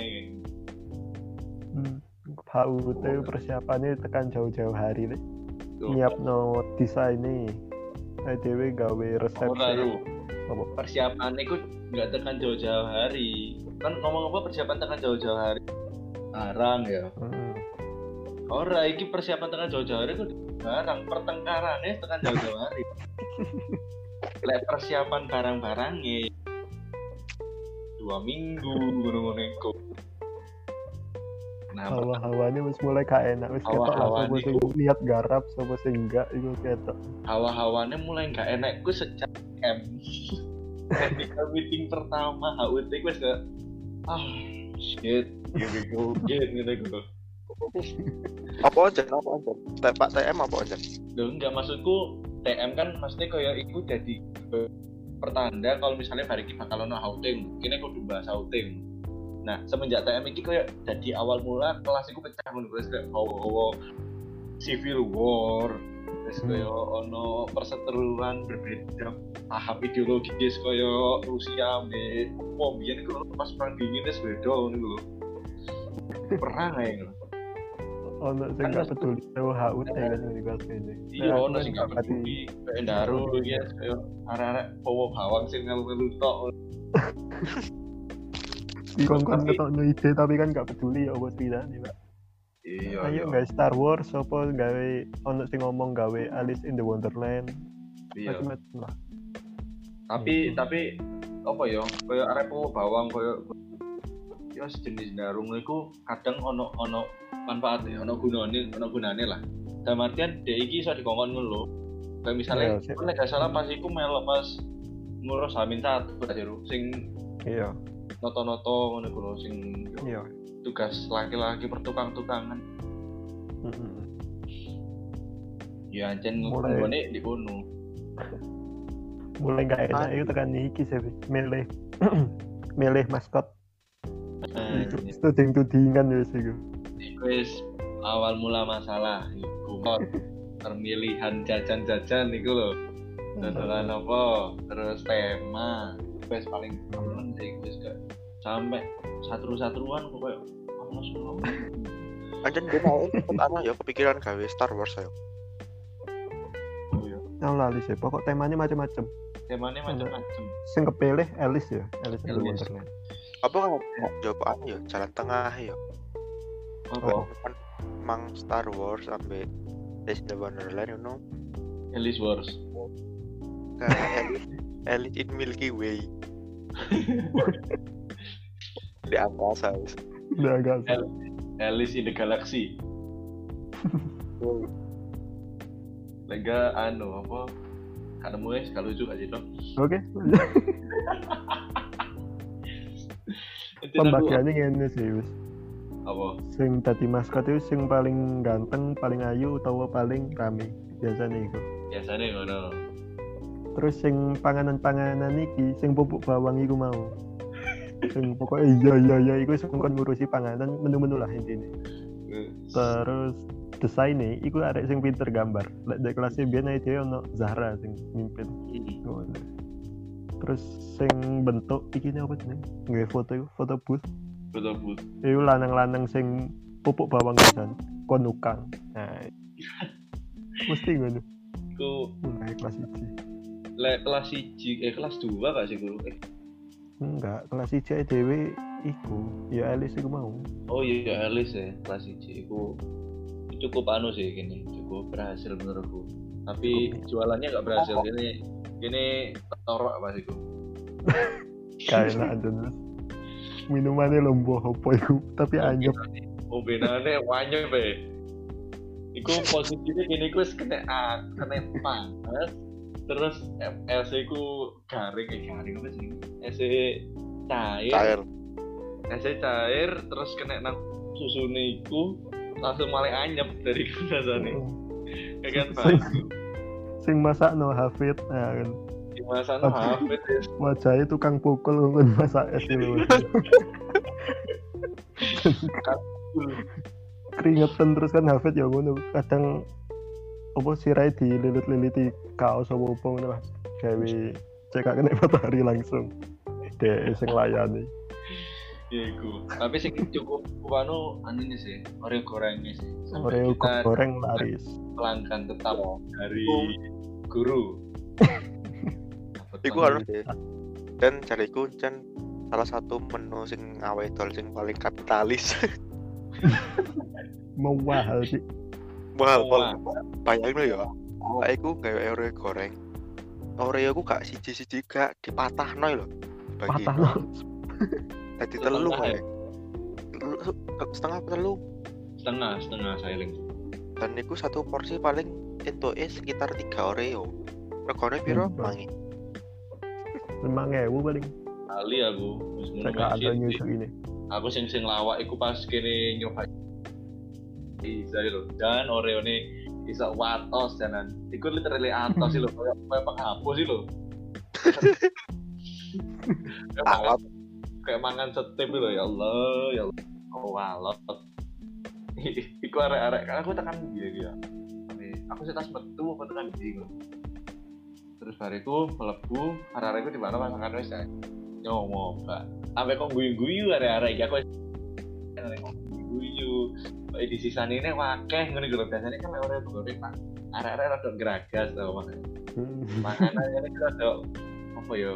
[SPEAKER 2] Hmm. HUT persiapannya tekan jauh-jauh hari deh.
[SPEAKER 1] Tuh.
[SPEAKER 2] Nyiap no desain nih. Dewe gawe resep. Apa?
[SPEAKER 1] persiapan itu nggak tekan jauh-jauh hari kan ngomong apa persiapan tekan jauh-jauh hari barang ya
[SPEAKER 2] Hmm.
[SPEAKER 1] ora iki persiapan tekan jauh-jauh hari itu barang pertengkarannya tekan jauh-jauh hari lek persiapan barang-barangnya. Dua minggu ngono-ngono iku nah
[SPEAKER 2] Hawa-hawanya wis mulai gak enak wis ketok lah
[SPEAKER 1] Hawa-hawa
[SPEAKER 2] sapa sing
[SPEAKER 1] niku.
[SPEAKER 2] niat garap sapa sing enggak iku ketok.
[SPEAKER 1] hawa-hawannya mulai nggak enak gue sejak M. Ketika meeting pertama HUT gue gak ah shit gitu go get gitu gue
[SPEAKER 3] apa aja apa aja? T- pak TM apa aja?
[SPEAKER 1] Loh, enggak maksudku TM kan maksudnya kayak iku jadi pertanda kalau misalnya hari ini bakal ono HUT kini aku udah bahas HUT nah semenjak TM ini kayak jadi awal mula kelas itu pecah terus kayak bawa civil war terus
[SPEAKER 2] Hmm.
[SPEAKER 1] kayak ono perseteruan berbeda paham ideologis kayak Rusia ambek oh biyen iku pas perang dingin wis beda ngono lho. Perang ngono
[SPEAKER 2] ono sing gak peduli tahu HUT kan di kelas ini
[SPEAKER 1] iya
[SPEAKER 2] Nah,
[SPEAKER 1] ono sing gak peduli kayak daru ya kayak arek-arek bawa bawang sing ngelu-ngelu tok.
[SPEAKER 2] Si kongkon
[SPEAKER 1] Tapi-
[SPEAKER 2] ketokno ide tapi kan gak peduli ya apa ceritanya pak.
[SPEAKER 1] Iya
[SPEAKER 2] ayo
[SPEAKER 1] iya.
[SPEAKER 2] guys Star Wars apa gawe ono sing ngomong gawe Alice in the Wonderland.
[SPEAKER 1] Iya.
[SPEAKER 2] Macam-macam lah.
[SPEAKER 1] Tapi
[SPEAKER 2] Hmm.
[SPEAKER 1] tapi apa ya kayak arek bawa bawang kayak ya sejenis darung iku kadang ono ono manfaatnya ono gunane ono gunane lah. Dalam artian dia iki iso dikongkon ngono kayak misalnya
[SPEAKER 2] Iya,
[SPEAKER 1] kan nek gak salah pas iku melok pas ngurus Hamin satu Jeru. sing
[SPEAKER 2] iya.
[SPEAKER 1] noto-noto ngono lho sing
[SPEAKER 2] iya.
[SPEAKER 1] tugas laki-laki pertukang-tukangan
[SPEAKER 2] Mm-mm.
[SPEAKER 1] ya ancen nggone di kono
[SPEAKER 2] mulai gak enak
[SPEAKER 3] Ah.
[SPEAKER 2] itu tekan iki sih milih. Milih maskot.
[SPEAKER 1] Nah,
[SPEAKER 2] itu tuding tudingan ya sih gue
[SPEAKER 1] wis awal mula masalah iku pemilihan jajan-jajan iku lho. Dodolan apa? Terus tema. Wis paling temen sih wis gak sampai satu-satuan kok kayak panas lho
[SPEAKER 3] Anjen dia mau anu ya kepikiran gawe Star Wars ya.
[SPEAKER 2] Nah, lali sih pokok temanya macam-macam
[SPEAKER 1] temanya macam-macam
[SPEAKER 2] sing kepilih Alice ya Alice in
[SPEAKER 1] Alice.
[SPEAKER 2] Wonderland
[SPEAKER 3] Apa kan jawab anu ya jalan tengah ya.
[SPEAKER 1] Apa
[SPEAKER 2] Oh.
[SPEAKER 3] Kan mang Star Wars sampai Alice in the Wonderland you know.
[SPEAKER 1] Alice Wars.
[SPEAKER 3] Alice, Alice in Milky Way. Di angkasa
[SPEAKER 2] udah agak
[SPEAKER 1] El- Alice in the Galaxy. Lega anu apa? Kan nemu ya kalau lucu aja dong
[SPEAKER 2] oke. Pembagiannya ngene sih
[SPEAKER 1] apa?
[SPEAKER 2] Sing tadi maskot itu sing paling ganteng paling ayu atau paling rame. Biasanya itu
[SPEAKER 1] biasanya ngono.
[SPEAKER 2] Terus sing panganan-panganan iki sing pupuk bawang iku mau. Sing pokoknya iya iya iya iku sing kon ngurusi panganan menu-menu lah intinya terus desainnya iku ada sing pinter gambar. Lek dari kelasnya biar aja dia ono Zahra sing mimpin. Ngono. terus sing bentuk iki apa sih nggak foto iku foto booth
[SPEAKER 1] betul betul
[SPEAKER 2] iku lanang-lanang sing pupuk bawang pisan kon nukang nah mesti ngono.
[SPEAKER 1] Itu
[SPEAKER 2] mulai kelas iki
[SPEAKER 1] le kelas siji eh kelas dua gak sih guru eh.
[SPEAKER 2] Enggak kelas iki dhewe iku ya Alice iku mau.
[SPEAKER 1] Oh iya Alice ya kelas siji. Itu cukup anu sih gini cukup berhasil menurutku. Tapi jualannya gak berhasil. Gini gini torok pas itu
[SPEAKER 2] kayak terus minumannya lombo apa iku tapi anyep.
[SPEAKER 1] oh benane wanyo be Iku posisinya gini ku wis kena ah, kena panas. Terus LC ku garing eh garing apa sih? LC cair.
[SPEAKER 3] Cair.
[SPEAKER 1] LC cair terus kena nang susune iku langsung malah anyep dari rasane ya kan Pak?
[SPEAKER 2] sing masak no Hafid. Nah, kan
[SPEAKER 1] masa hafid ya
[SPEAKER 2] wajahnya tukang pukul kan masak es dulu keringetan terus kan Hafid ya ngono. Kadang apa sirai dililit-liliti kaos apa apa ngono lah. Gawe cekak kena matahari langsung. Deh sing layani.
[SPEAKER 1] Ya iku. Tapi sing cukup anu anunya sih oreo gorengnya sih.
[SPEAKER 2] Oreo goreng laris.
[SPEAKER 1] pelanggan tetap dari guru
[SPEAKER 3] Iku harus. Dan cariku kan salah satu menu sing awe dol sing paling kapitalis.
[SPEAKER 2] mahal sih
[SPEAKER 3] Mahal
[SPEAKER 1] Wah.
[SPEAKER 3] pol. Bayangno ya. Awake iku gawe Oreo goreng. Oreo ku gak siji-siji gak dipatahno lho. Bagi dadi
[SPEAKER 1] Setengah
[SPEAKER 3] telu
[SPEAKER 1] ya?
[SPEAKER 3] Telu- Setengah telu.
[SPEAKER 1] setengah setengah sailing
[SPEAKER 3] Dan iku satu porsi paling entuke sekitar 3 Oreo. Regane piro?
[SPEAKER 2] Hmm. Memang ewu paling.
[SPEAKER 1] Kali aku
[SPEAKER 2] saya ada
[SPEAKER 1] sih.
[SPEAKER 2] nyusuk ini.
[SPEAKER 1] Aku sing sing lawak iku pas kene nyoba lho. Dan Oreo nih bisa watos janan. Iku literally atos sih lho. Kayak kayak penghapus sih lho. Kayak kayak mangan setip lho. Ya Allah ya Allah. Oh walot. Iku arek-arek aku tekan dia dia. Aku sih tas metu apa tekan dia terus bariku melebu arek-arek di mana masakan wis ya ngomong mbak. Sampai kok guyu-guyu arek-arek iki aku guyu di sisa ini wakeh ngono gitu biasanya kan orang goreng pak. Arek-arek rada geragas tau makanya makanya ini kita ada apa ya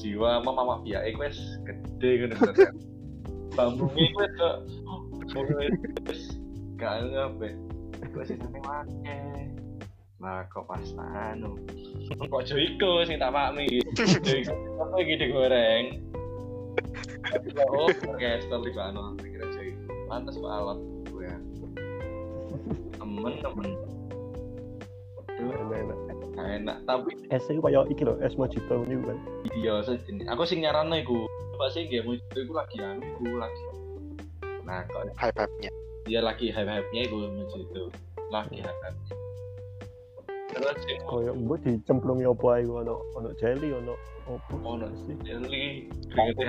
[SPEAKER 1] jiwa mama ya iku wis gede ngono kan bambungnya iku wis kok wis gak ngape iku sing nang wake nah kok pas anu kok joiko sing tak makmi joiko apa iki digoreng? Oh orkestra di mana kira joiko pantas kok alat gue ya. Temen temen.
[SPEAKER 2] Enak
[SPEAKER 1] enak. Tapi
[SPEAKER 2] es itu kayak iki loh es mojito ini kan.
[SPEAKER 1] Iya sejenis. Aku sing nyaranno iku apa sih game mojito iku lagi anu iku lagi. Nah kok
[SPEAKER 3] hype hype nya
[SPEAKER 1] dia lagi hype hype nya iku mojito. Lagi hype
[SPEAKER 2] kayak mbok dicemplungi apa ae? Ono ono jelly ono apa
[SPEAKER 1] ono
[SPEAKER 2] sih
[SPEAKER 1] jelly hafid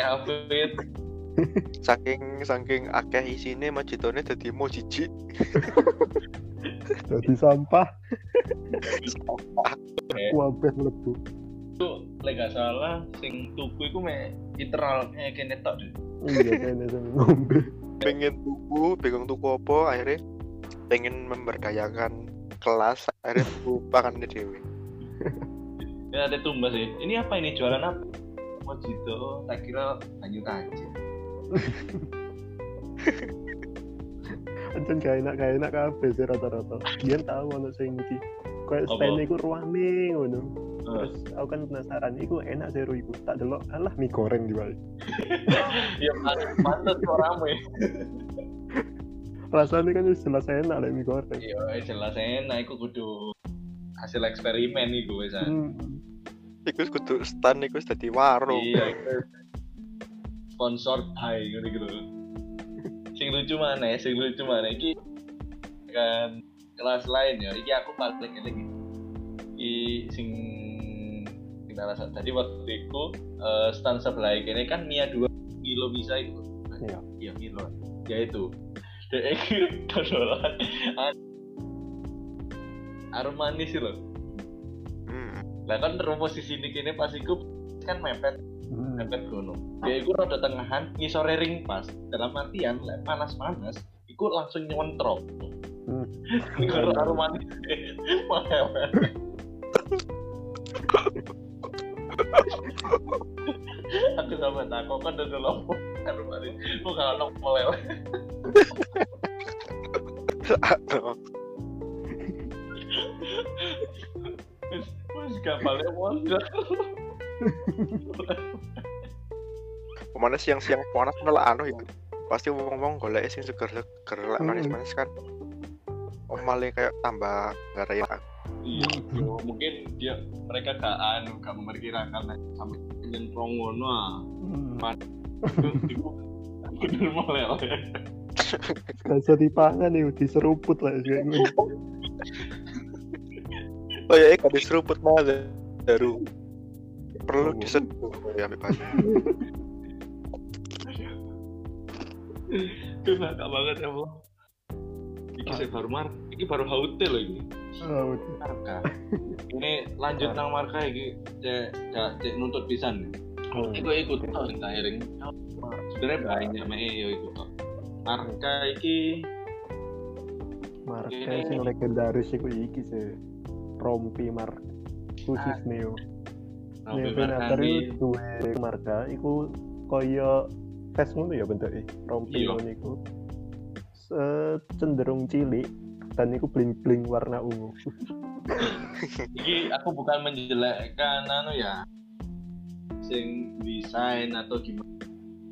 [SPEAKER 1] hafid
[SPEAKER 3] saking saking akeh isine mojitone dadi mo jijik
[SPEAKER 2] jadi sampah.
[SPEAKER 3] Sampah
[SPEAKER 2] wabeh mlebu.
[SPEAKER 1] Itu lek gak salah sing tuku iku mek literal kene tok deh
[SPEAKER 2] iya sama ngombe.
[SPEAKER 3] Pengen tuku bingung tuku apa akhirnya pengen memberdayakan kelas akhirnya tuku makannya dewe
[SPEAKER 1] ya ada tumbas sih ini apa ini jualan apa mojito tak kira banyu kaji
[SPEAKER 2] Ancen gak enak gak enak kabeh sih rata-rata. Dia tahu ono sing iki. Kayak
[SPEAKER 1] Apa?
[SPEAKER 2] stand iku ruame ngono. Terus aku kan penasaran iku enak sih iku. Tak delok alah mie goreng di balik.
[SPEAKER 1] ya pantas kok rame
[SPEAKER 2] Rasanya kan wis jelas enak lah mie goreng.
[SPEAKER 1] iya jelas enak iku kudu hasil eksperimen iku wis ah.
[SPEAKER 2] Hmm.
[SPEAKER 3] iku kudu stand iku wis dadi warung
[SPEAKER 1] iya sponsor by ngono gitu sing lucu mana sing lucu mana iki kan kelas lain ya iki aku paling lagi iki sing kita rasa tadi waktu itu eh, stand sebelah ini kan Mia 2 kilo bisa itu
[SPEAKER 2] Iya.
[SPEAKER 1] iya kilo ya itu iki dodolan manis sih loh
[SPEAKER 3] Hmm.
[SPEAKER 1] lah kan rumus di sini kini pas iku kan mepet
[SPEAKER 2] Hmm.
[SPEAKER 1] mepet gunung ya iku rada tengahan ngisore ring pas dalam artian lek panas-panas iku langsung nyontrok
[SPEAKER 2] Hmm.
[SPEAKER 1] Aroma mewek aku sama tako kan udah lompok aroma ini kok kalau nong melewat Wes kapalnya mondar.
[SPEAKER 3] Ke mana siang-siang panas? Malah anu ya pasti wong-wong golek sing seger-seger lek manis-manis kan. Malah kayak tambah garai
[SPEAKER 1] Iya, yo, mungkin dia mereka gak anu gak memperkirakan sampai nyentrong ngono ah.
[SPEAKER 2] Hmm.
[SPEAKER 1] Iku bener melewat.
[SPEAKER 2] Gak bisa dipangan nih, diseruput lah kayak ngono.
[SPEAKER 3] oh ya kan diseruput malah baru perlu
[SPEAKER 2] Oh.
[SPEAKER 3] diseduh ya ambil banyak
[SPEAKER 1] Itu ngakak banget ya, Bu. Iki saya baru mar, iki baru haute loh ini.
[SPEAKER 2] Oh.
[SPEAKER 1] Marka. Ini lanjut nang marka iki cek cek cek nuntut pisan.
[SPEAKER 2] Oh.
[SPEAKER 1] Iku ikut tak eling. Sebenarnya banyak meh yo ikut tok. Marka iki
[SPEAKER 2] Marka
[SPEAKER 1] Ini-
[SPEAKER 2] sing legendaris iku iki sih. Rompi Mark khusus Neo.
[SPEAKER 1] Robby
[SPEAKER 2] Neo
[SPEAKER 1] Markani.
[SPEAKER 2] itu duwe marka iku koyo vest ngono ya bentuknya. Rompi
[SPEAKER 1] Iya.
[SPEAKER 2] ngono iku. Se- cenderung cilik dan iku bling-bling warna ungu.
[SPEAKER 1] Iki aku bukan menjelekkan anu ya sing desain atau gimana.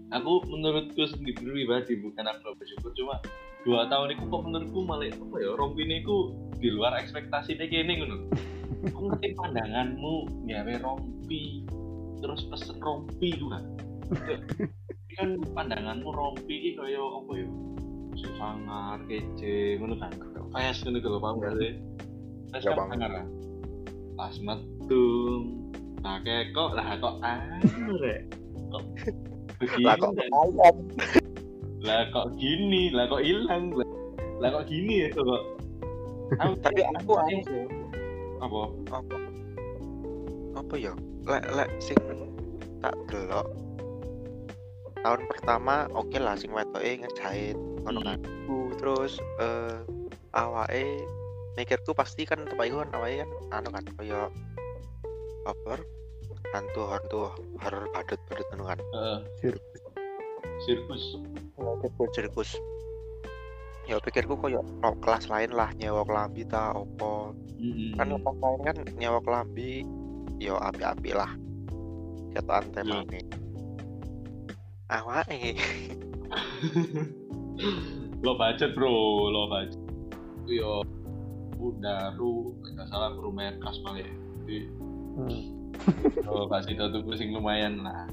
[SPEAKER 1] Aku menurutku sendiri pribadi bukan aku bersyukur cuma dua tahun itu kok menurutku malah apa ya rompi ini ku di luar ekspektasi deh gini ngono. Aku ngerti pandanganmu gawe rompi terus pesen rompi itu kan. Pandanganmu rompi ini kaya apa ya? Sing sangar, kece, ngono kan. Fast ngono kalau paham gak sih? Fast kan sangar lah. Pas metu, nah kayak kok lah kok anu rek. kok begini
[SPEAKER 3] lah kok ayam
[SPEAKER 1] lah kok gini lah kok hilang lah, lah kok gini ya kok? Aku
[SPEAKER 3] tapi aku sih.
[SPEAKER 1] Apa?
[SPEAKER 3] Apa? Apa ya? Lek lek sing tak delok tahun pertama oke lah sing wetoke ngejahit ngono kan Ku, terus eh awake mikirku pasti kan tempat iku kan awake kan anu kan kaya apa hantu hantu horor badut badut ngono kan.
[SPEAKER 1] Heeh,
[SPEAKER 2] sirkus.
[SPEAKER 1] Sirkus.
[SPEAKER 3] Sirkus. Sirkus. Ya pikirku koyo oh, kelas lain lah nyewa kelambi ta opo
[SPEAKER 1] Mm-mm.
[SPEAKER 3] kan kelas lain kan nyewa kelambi yo api-api lah. Ketokan temane. Awake
[SPEAKER 1] lo budget bro. Lo budget. Itu yo Bundaru nggak salah guru merkas paling. Jadi
[SPEAKER 2] hmm.
[SPEAKER 1] kalau kasih tuh pusing lumayan lah.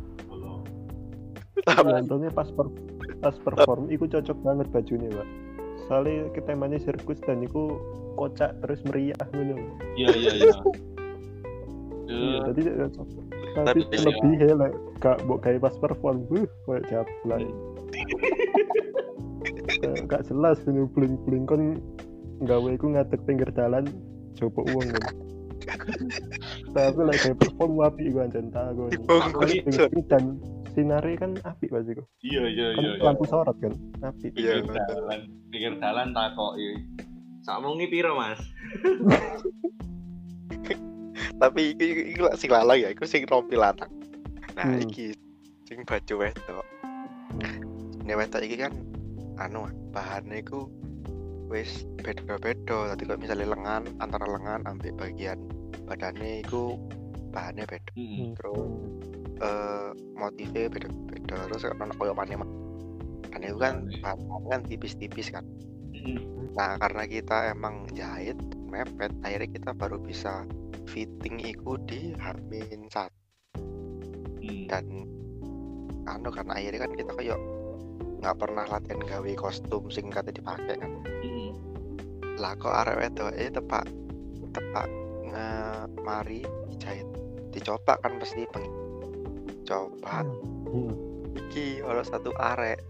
[SPEAKER 1] Kalau
[SPEAKER 2] untungnya pas per, pas perform iku cocok banget bajunya pak. Soalnya kita temanya sirkus dan iku kocak terus meriah ngono.
[SPEAKER 1] Iya iya iya.
[SPEAKER 2] Iya tadi cocok.
[SPEAKER 3] Tapi
[SPEAKER 2] lebih ya lah gak mau kayak pas perform buh kayak jablay gak jelas ini bling bling kon gawe iku ngadeg pinggir jalan coba uang kan tapi lah kayak perform api iku anjen
[SPEAKER 3] Son.
[SPEAKER 2] pinggir dan sinare kan api pasti kok
[SPEAKER 1] iya iya iya iya.
[SPEAKER 2] lampu sorot kan api
[SPEAKER 3] Iya,
[SPEAKER 1] pinggir jalan pinggir jalan takok iya Sakmongi piro mas?
[SPEAKER 3] tapi iki iki, lak sing lalang ya iku sing rompi lanang. Nah
[SPEAKER 2] Hmm.
[SPEAKER 3] iki sing baju wedok. Ini wedok iki kan anu bahannya iku wis beda-beda. Tadi kalau misalnya lengan antara lengan ambil bagian badannya iku bahannya beda.
[SPEAKER 1] Mm-mm.
[SPEAKER 3] terus eh motifnya beda-beda. Terus ono koyo mana kan itu kan bahan kan tipis-tipis kan.
[SPEAKER 1] Mm-mm.
[SPEAKER 3] Nah, karena kita emang jahit mepet, akhirnya kita baru bisa fitting iku di Hamin satu.
[SPEAKER 1] Mm.
[SPEAKER 3] dan anu karena akhirnya kan kita kayak nggak pernah latihan gawe kostum sing kata dipakai kan. Lah kok arek wedok eh tepak tepak ngemari dijahit. Dicoba kan pasti pengen coba
[SPEAKER 2] Hmm.
[SPEAKER 3] iki ono satu arek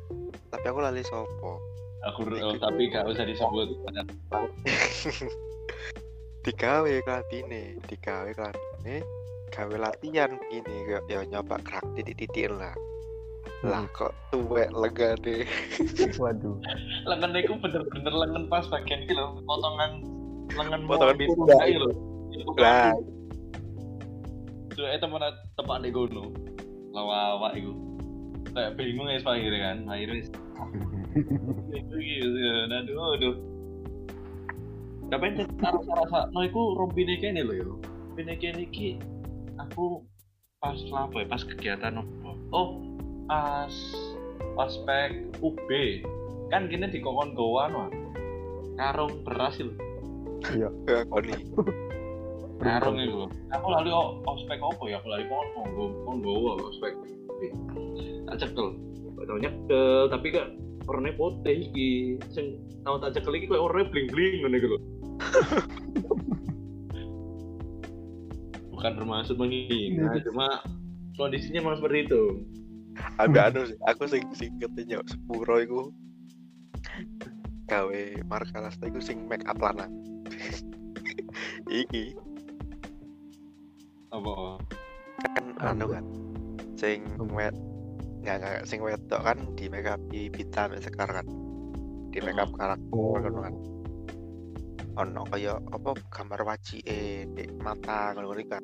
[SPEAKER 3] tapi aku lali sopo
[SPEAKER 1] Aku tapi gak usah disebut.
[SPEAKER 3] digawe kelabine digawe kelabine gawe latihan kayak ya nyoba gerak titik-titik lah lah kok tuwek lega deh
[SPEAKER 2] waduh.
[SPEAKER 1] Lengan itu bener-bener lengan pas bagian itu loh potongan lengan
[SPEAKER 3] Potongan
[SPEAKER 1] kayu loh
[SPEAKER 3] lah.
[SPEAKER 1] Tuh, eh teman tepak di gono lawa awak itu kayak bingung ya akhirnya kan akhirnya itu gitu aduh aduh tapi ente rasa rasa no iku rompine kene lho yo. Rompine kene iki aku pas apa ya pas kegiatan apa? Oh pas pas spek UB kan gini di kokon gowan wah karung beras lho
[SPEAKER 3] ya koni.
[SPEAKER 1] Karung itu. Aku lali oh, ospek apa ya? Aku lali kon monggo monggo ospek tak cekel. Tau nyekel tapi kan warnanya putih iki. Sing tau tak cekel iki kayak warnanya bling bling ngono iku lho. Bukan bermaksud menghina cuma kondisinya memang seperti itu
[SPEAKER 3] ambil anu sih aku sing sing ketenya sepuro iku. Gawe markalas iku sing make up lanang. Iki.
[SPEAKER 1] Apa
[SPEAKER 3] kan anu kan sing wet nggak nggak sing wedok kan di make up di pita sampai sekarang kan. Di make up karakter
[SPEAKER 2] Oh.
[SPEAKER 3] kan. Ono kaya apa gambar waji eh di mata ngono kan.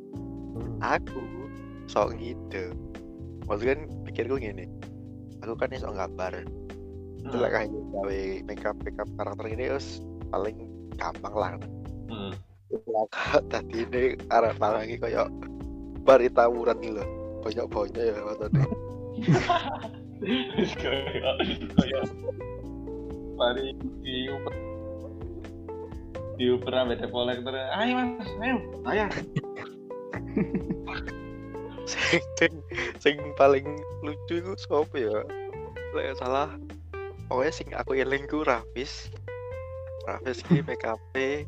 [SPEAKER 2] Hmm.
[SPEAKER 3] aku sok gitu maksudnya kan pikirku gini. Aku kan iso gambar. Itu lah kayak gawe make up make up karakter ini terus paling gampang lah.
[SPEAKER 1] Hmm.
[SPEAKER 3] lah tadi ini arah malangi kayak bari tawuran gitu loh banyak banyak ya waktu ini
[SPEAKER 1] kayak kayak mari di di upera bete kolektor. Ayo mas ayo. Ayo
[SPEAKER 3] sing sing, sing paling lucu itu siapa ya Lek salah pokoknya sing aku eling ku Rafis Rafis ki PKP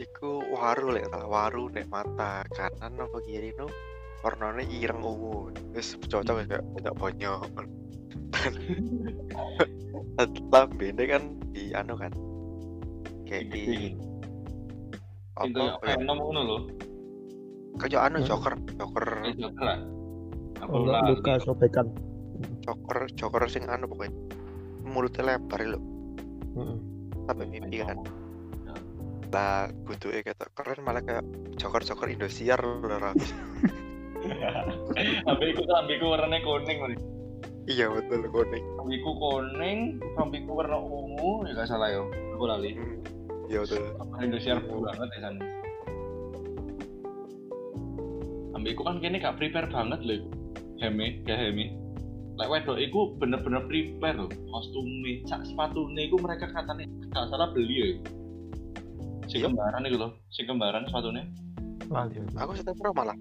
[SPEAKER 3] iku waru lek salah waru nek mata kanan apa kiri no warnanya ireng ungu terus cocok kayak tidak banyak lambene kan di anu kan kayak di
[SPEAKER 1] Sing kayak
[SPEAKER 3] apa ya Kayak anu
[SPEAKER 2] Hmm.
[SPEAKER 3] joker joker
[SPEAKER 1] Eh, Joker lah. Aku
[SPEAKER 2] luka sobekan.
[SPEAKER 3] joker joker sing anu pokoknya mulutnya lebar lho
[SPEAKER 2] Heeh.
[SPEAKER 3] sampai mimpi kan lah kudu kata keren malah kayak joker joker Indosiar lho Ra.
[SPEAKER 1] Ambiku ambiku warnanya kuning lho.
[SPEAKER 3] iya betul kuning
[SPEAKER 1] Ambiku kuning, ambiku warna ungu, ya gak salah yo. Aku lali.
[SPEAKER 3] Hmm, iya betul
[SPEAKER 1] Apa Indonesia banget ya sana. Ambiku kan kini gak prepare banget lho. Heme, gak heme. Lek wedok iku bener-bener prepare lho. Kostume, cak sepatune iku mereka katanya gak salah beli ya. Si
[SPEAKER 3] Iya.
[SPEAKER 1] kembaran iku lho, si kembaran sepatunya.
[SPEAKER 2] Lali.
[SPEAKER 3] aku sudah pernah malah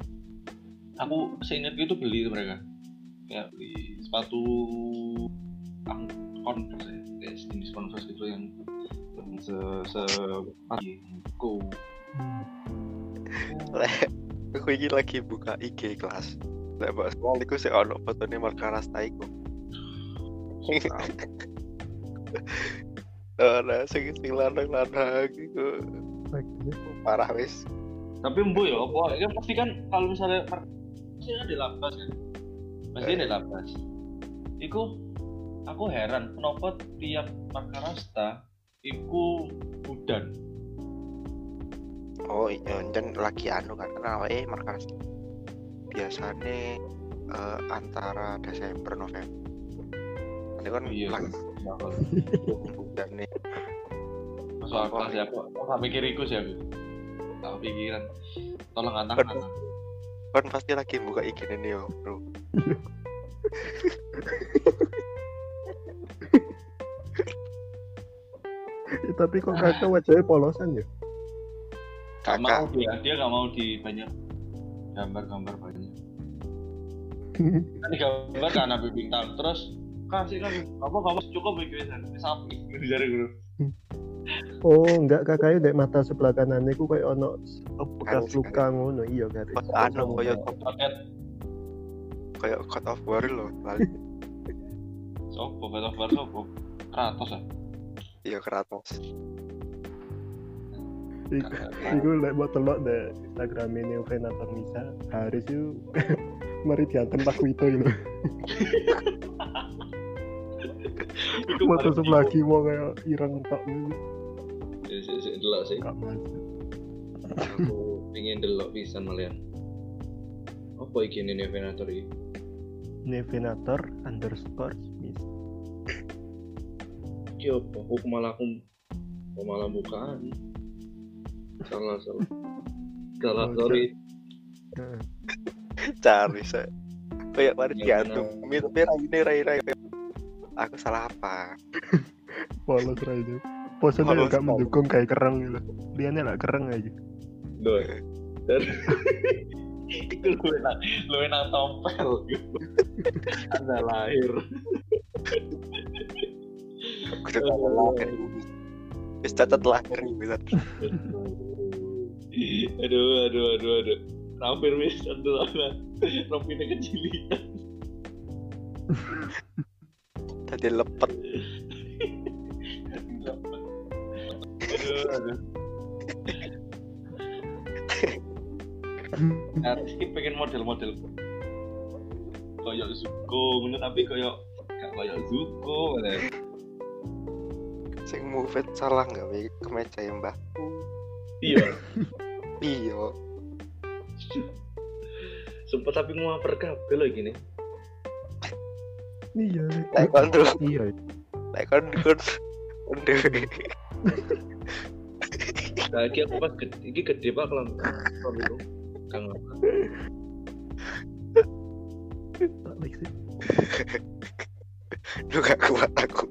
[SPEAKER 1] Aku seingat itu beli itu mereka. Kayak beli sepatu ang Converse ya, kayak jenis Converse gitu yang yang se se aku
[SPEAKER 3] Lek, aku ini lagi buka IG kelas. Lek bahas sekali aku sih ono fotonya Marka Rasta iku. Ora sing sing lanang-lanang iku parah wis.
[SPEAKER 1] tapi embu ya apa ya pasti kan kalau misalnya pasti di lapas kan pasti di lapas iku aku heran kenapa tiap Makarasta iku udan
[SPEAKER 3] Oh iya, jen lagi anu kan kenapa eh Marka Rasta. Biasanya eh, antara Desember November. Ini kan
[SPEAKER 1] Iya.
[SPEAKER 3] lagi hujan nih.
[SPEAKER 1] masuk akal sih aku aku gak mikir iku sih aku tak pikiran tolong
[SPEAKER 3] Kan-
[SPEAKER 1] antang
[SPEAKER 3] Kan pasti lagi buka IG ini yo, bro.
[SPEAKER 2] Eh, Tapi kok kakak wajahnya polosan ya?
[SPEAKER 1] Gak mau
[SPEAKER 3] Kakak,
[SPEAKER 1] dia dia gak mau di banyak. Gambar-gambar banyak. Kan di gambar kan Nabi bintang terus kasih kan apa kamu cukup bikin sapi dari guru.
[SPEAKER 2] Oh, enggak kakaknya dek mata sebelah kanan ku kayak ono bekas luka ngono. Iya garis.
[SPEAKER 3] Pas anu koyo
[SPEAKER 1] paket
[SPEAKER 3] kayak cut off war lo, lali.
[SPEAKER 1] sopo betul betul sopo? Kratos ah
[SPEAKER 3] Iya keratos.
[SPEAKER 2] Iku iku lek buat telok dek Instagram ini Venator Nisa Haris itu mari diantem Pak Wito itu.
[SPEAKER 1] Iku
[SPEAKER 2] Foto
[SPEAKER 1] paling
[SPEAKER 2] sebelah kiwa kayak
[SPEAKER 1] sih sih sih delok sih. Aku pengen delok pisan malian. Apa iki ini Venator iki?
[SPEAKER 2] Nevenator underscore Miss.
[SPEAKER 1] iki apa? Aku malah aku malah bukaan salah salah salah
[SPEAKER 2] Oh,
[SPEAKER 1] sorry.
[SPEAKER 3] Cari saya. Kayak mari
[SPEAKER 1] Ya,
[SPEAKER 3] diantum. Mi tapi rai ini rai rai. Aku salah apa?
[SPEAKER 2] Polos ra itu. Posenya juga mendukung kayak kereng gitu. Liannya lah kereng aja.
[SPEAKER 1] Doi. Dan itu lu enak, lu enak tompel gitu. Anda lahir.
[SPEAKER 3] Aku sudah lahir. Wis catat lahir bisa.
[SPEAKER 1] aduh, aduh, aduh, aduh. Hampir wis aduh, aduh. Rompinya kecilian.
[SPEAKER 3] Tadi lepet.
[SPEAKER 1] aduh, aduh. Pengen model-model koyok Zuko, ngono tapi koyok gak koyok Zuko?
[SPEAKER 3] Sing move salah nggak kemeja yang mbak.
[SPEAKER 1] Iya.
[SPEAKER 3] Iya.
[SPEAKER 1] Sempet tapi nguaper kabel lagi nih.
[SPEAKER 2] Iya.
[SPEAKER 3] Tuh,
[SPEAKER 2] Iya.
[SPEAKER 3] lek kon kon kon dewe.
[SPEAKER 1] Nah, iki aku pas gede, iki gede pak kalau kalau itu kang apa?
[SPEAKER 2] Tak baik sih.
[SPEAKER 3] Lu gak kuat aku.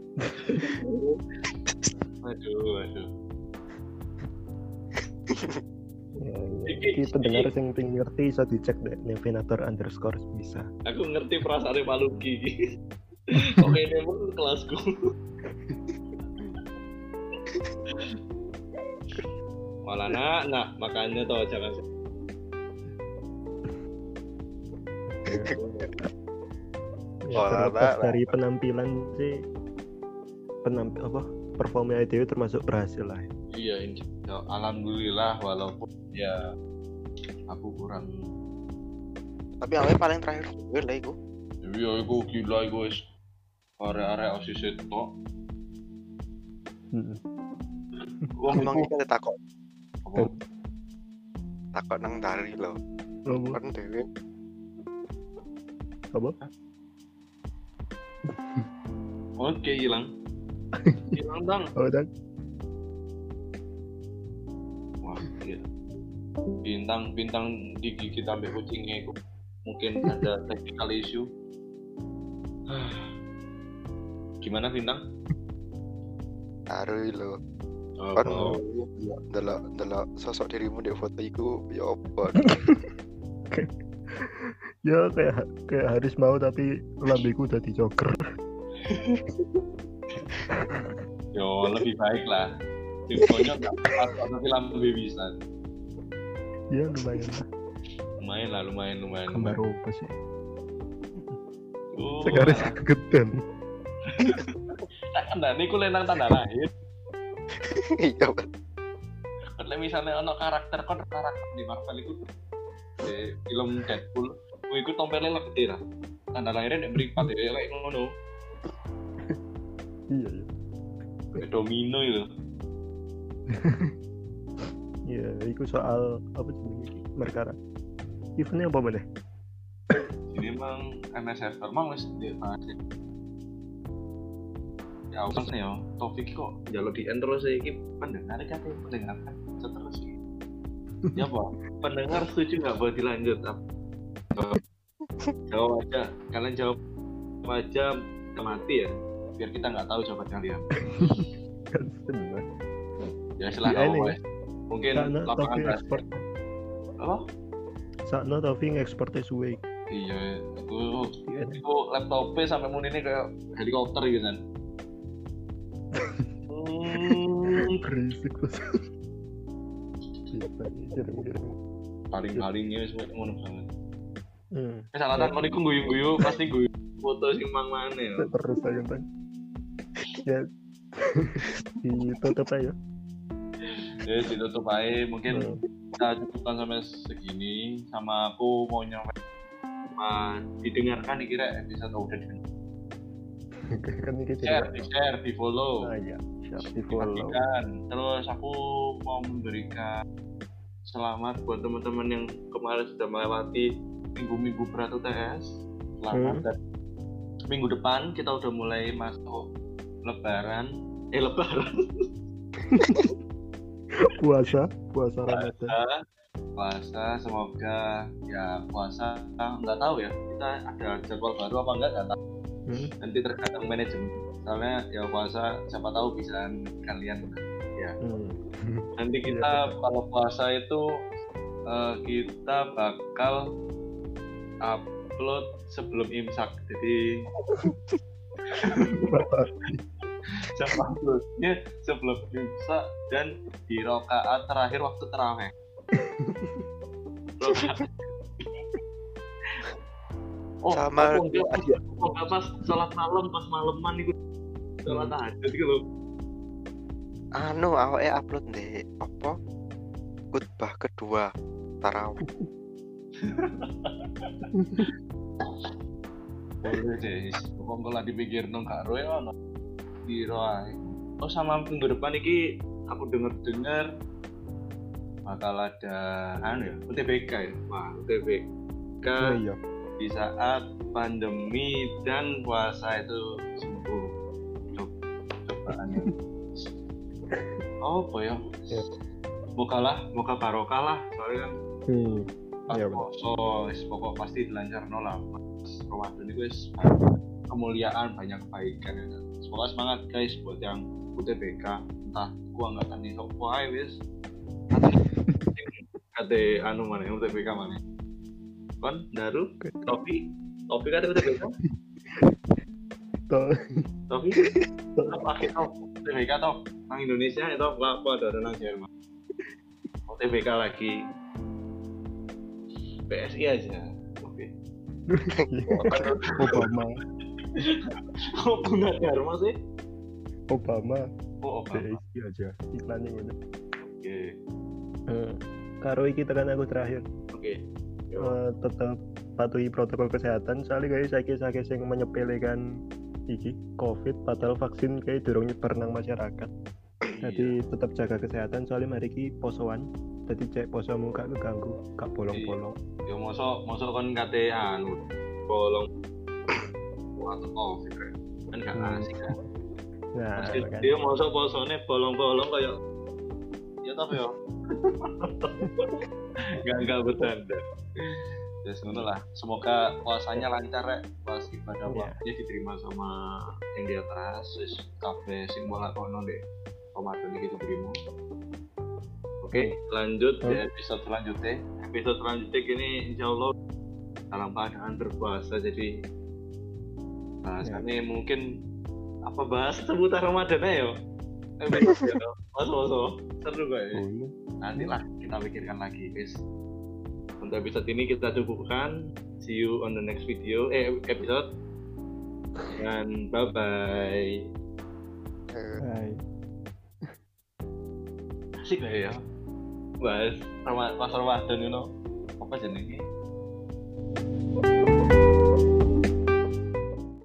[SPEAKER 1] Aduh, aduh.
[SPEAKER 2] Ya, ya.
[SPEAKER 1] Iki-
[SPEAKER 2] Iki pendengar yang pengen ngerti bisa dicek deh Nevenator underscore bisa.
[SPEAKER 1] Aku ngerti perasaan Maluki. Kok ini pun kelasku. Malah nak, nak makanya toh jangan
[SPEAKER 2] ya, terlepas dari penampilan sih penampil apa performa IDW termasuk berhasil lah ya.
[SPEAKER 1] iya insya Allah. alhamdulillah walaupun ya aku kurang
[SPEAKER 3] Tapi awalnya paling terakhir gue lah iku.
[SPEAKER 1] iya iku gila iku wis area-area osis itu wong
[SPEAKER 3] Emang kita takut
[SPEAKER 1] apa
[SPEAKER 3] takut nang dari loh.
[SPEAKER 2] Apa?
[SPEAKER 3] Kan dewe
[SPEAKER 2] Apa?
[SPEAKER 1] oke hilang hilang bang
[SPEAKER 2] Oh,
[SPEAKER 1] iya bintang bintang digigit sampai kucingnya itu mungkin ada technical issue gimana bintang
[SPEAKER 3] taruh lo.
[SPEAKER 1] Oh,
[SPEAKER 3] Kan
[SPEAKER 1] oh.
[SPEAKER 3] delok delok sosok dirimu di foto iku ya apa?
[SPEAKER 2] ya kayak kayak harus mau tapi lambiku udah dijoker.
[SPEAKER 1] yo lebih baik lah infonya nggak apa tapi lambe bisa
[SPEAKER 2] Ya lumayan lah.
[SPEAKER 1] lumayan lah lumayan lumayan
[SPEAKER 2] Gambar
[SPEAKER 1] lumayan.
[SPEAKER 2] apa sih?
[SPEAKER 1] Oh,
[SPEAKER 2] Sekarang kegedean.
[SPEAKER 1] tak kendani ku lenang tanda lahir
[SPEAKER 3] Iya.
[SPEAKER 1] Kalau misalnya ono karakter kon karakter di Marvel itu di film Deadpool, ku iku tompelnya lah gede lah. Tanda lahirnya nek mripat ya kayak ngono.
[SPEAKER 2] Iya iya.
[SPEAKER 1] Domino itu.
[SPEAKER 2] Iya, itu soal apa sih merkara. Eventnya apa mana?
[SPEAKER 1] Ini emang MSF emang wis di ya. Ya aku kan ya, Taufik kok jalur di end terus ya, iki pendengar kan pendengar kan terus iki. Ya apa? Pendengar setuju nggak buat dilanjut? Jawab aja, kalian jawab aja mati ya, biar kita nggak tahu jawaban kalian.
[SPEAKER 2] Benar.
[SPEAKER 1] Ya silakan
[SPEAKER 2] Iya, ini.
[SPEAKER 1] Mungkin lapangan
[SPEAKER 2] tapi ekspor.
[SPEAKER 1] Apa?
[SPEAKER 2] Sakno tapi ngekspornya suwe.
[SPEAKER 1] Iya, itu
[SPEAKER 2] Iya.
[SPEAKER 1] itu laptopnya sampai muni ini kayak helikopter gitu kan.
[SPEAKER 2] Berisik. Iya, jadi
[SPEAKER 1] paling-palingnya semua ngono banget.
[SPEAKER 2] Hmm.
[SPEAKER 1] Eh salah kan mau guyu-guyu pasti guyu foto sing mang mana ya.
[SPEAKER 2] Terus aja kan. Ya. Ditutup aja.
[SPEAKER 1] Ya ditutup aja mungkin
[SPEAKER 2] Hmm.
[SPEAKER 1] kita cukupkan sampai segini sama aku mau nyampe sama didengarkan dikira episode udah didengar.
[SPEAKER 2] kan ini
[SPEAKER 1] share,
[SPEAKER 2] jadi.
[SPEAKER 1] di share, di follow.
[SPEAKER 2] Ah iya, siap di follow.
[SPEAKER 1] dibagikan. Terus aku mau memberikan selamat buat teman-teman yang kemarin sudah melewati minggu-minggu berat UTS. Selamat
[SPEAKER 2] Hmm.
[SPEAKER 1] dan minggu depan kita udah mulai masuk Lebaran. Eh Lebaran.
[SPEAKER 2] Puasa, puasa Ramadan.
[SPEAKER 1] Puasa. Semoga ya puasa nggak tahu ya kita ada jadwal baru apa enggak nggak tahu
[SPEAKER 2] Hmm.
[SPEAKER 1] nanti tergantung manajemen soalnya ya puasa siapa tahu bisa kalian
[SPEAKER 2] Hmm.
[SPEAKER 1] nanti kita kalau puasa itu eh, kita bakal upload sebelum imsak jadi uploadnya sebelum imsak dan di rokaat terakhir waktu terawih oh
[SPEAKER 3] Sama
[SPEAKER 1] aku enggak
[SPEAKER 3] aja.
[SPEAKER 1] pas, sholat malam pas maleman itu sholat tahajud gitu loh
[SPEAKER 3] Anu awake upload deh apa? Khutbah kedua tarawih.
[SPEAKER 1] boleh deh pokoknya lah dipikir nong karo ya ae. oh sama minggu depan iki aku denger dengar bakal ada anu ya UTBK ya wah UTBK
[SPEAKER 2] Oh iya.
[SPEAKER 1] di saat pandemi dan puasa itu sungguh co- cobaannya oh apa ya
[SPEAKER 2] Ya.
[SPEAKER 1] moga lah moga barokah lah soalnya kan
[SPEAKER 2] Hmm.
[SPEAKER 1] pas
[SPEAKER 2] Iya,
[SPEAKER 1] poso pokok pasti dilancarno lah pas Ramadan itu wis kemuliaan banyak kebaikan ya kan. Semoga semangat guys buat yang UTBK entah gua nggak kan iso wae wis kate anu mana UTBK mana? Kon daru? Topi? Topi kate UTBK topi? Apa akhir tau UTBK tau nang Indonesia itu apa apa ada nang Jerman. UTBK lagi. PSI aja. Oke.
[SPEAKER 2] Obama
[SPEAKER 1] kok guna dharma sih?
[SPEAKER 2] Obama.
[SPEAKER 1] Oh oke
[SPEAKER 2] DSI aja. Iklannya gitu
[SPEAKER 1] oke.
[SPEAKER 2] Eh, karo iki tekan aku terakhir.
[SPEAKER 1] Oke.
[SPEAKER 2] Eh, tetap patuhi protokol kesehatan. Soalnya kayak sakit sakit yang menyepelekan iki covid padahal vaksin kayak durung nyebar nang masyarakat. Jadi tetap jaga kesehatan. Soalnya mari ki posoan. Jadi cek posomu gak keganggu gak bolong-bolong.
[SPEAKER 1] Ya mosok mosok kon kate anu bolong waktu covid kan kan gak
[SPEAKER 2] Hmm.
[SPEAKER 1] asik kan?
[SPEAKER 2] Nah
[SPEAKER 1] dia mosok posone bolong-bolong kayak ya tapi yo. Gak gak bercanda. Ya ngono lah. Semoga puasanya lancar ya pas ibadah
[SPEAKER 2] Iya.
[SPEAKER 1] puasanya diterima sama yang di atas terus kafe sing mau lakono deh Ramadan gitu dirimu oke. Lanjut di
[SPEAKER 2] Hmm.
[SPEAKER 1] episode selanjutnya. Episode selanjutnya gini insya Allah dalam keadaan berpuasa jadi bahasannya mungkin apa bahas seputar Ramadan ayo Mas Moso seru kok ya.
[SPEAKER 2] Boleh.
[SPEAKER 1] nantilah kita pikirkan lagi. Guys untuk episode ini kita cukupkan. See you on the next video. Eh episode. Dan bye bye. Asik lah ya. Bahas Rama- pas Ramadan you know. Apa jenenge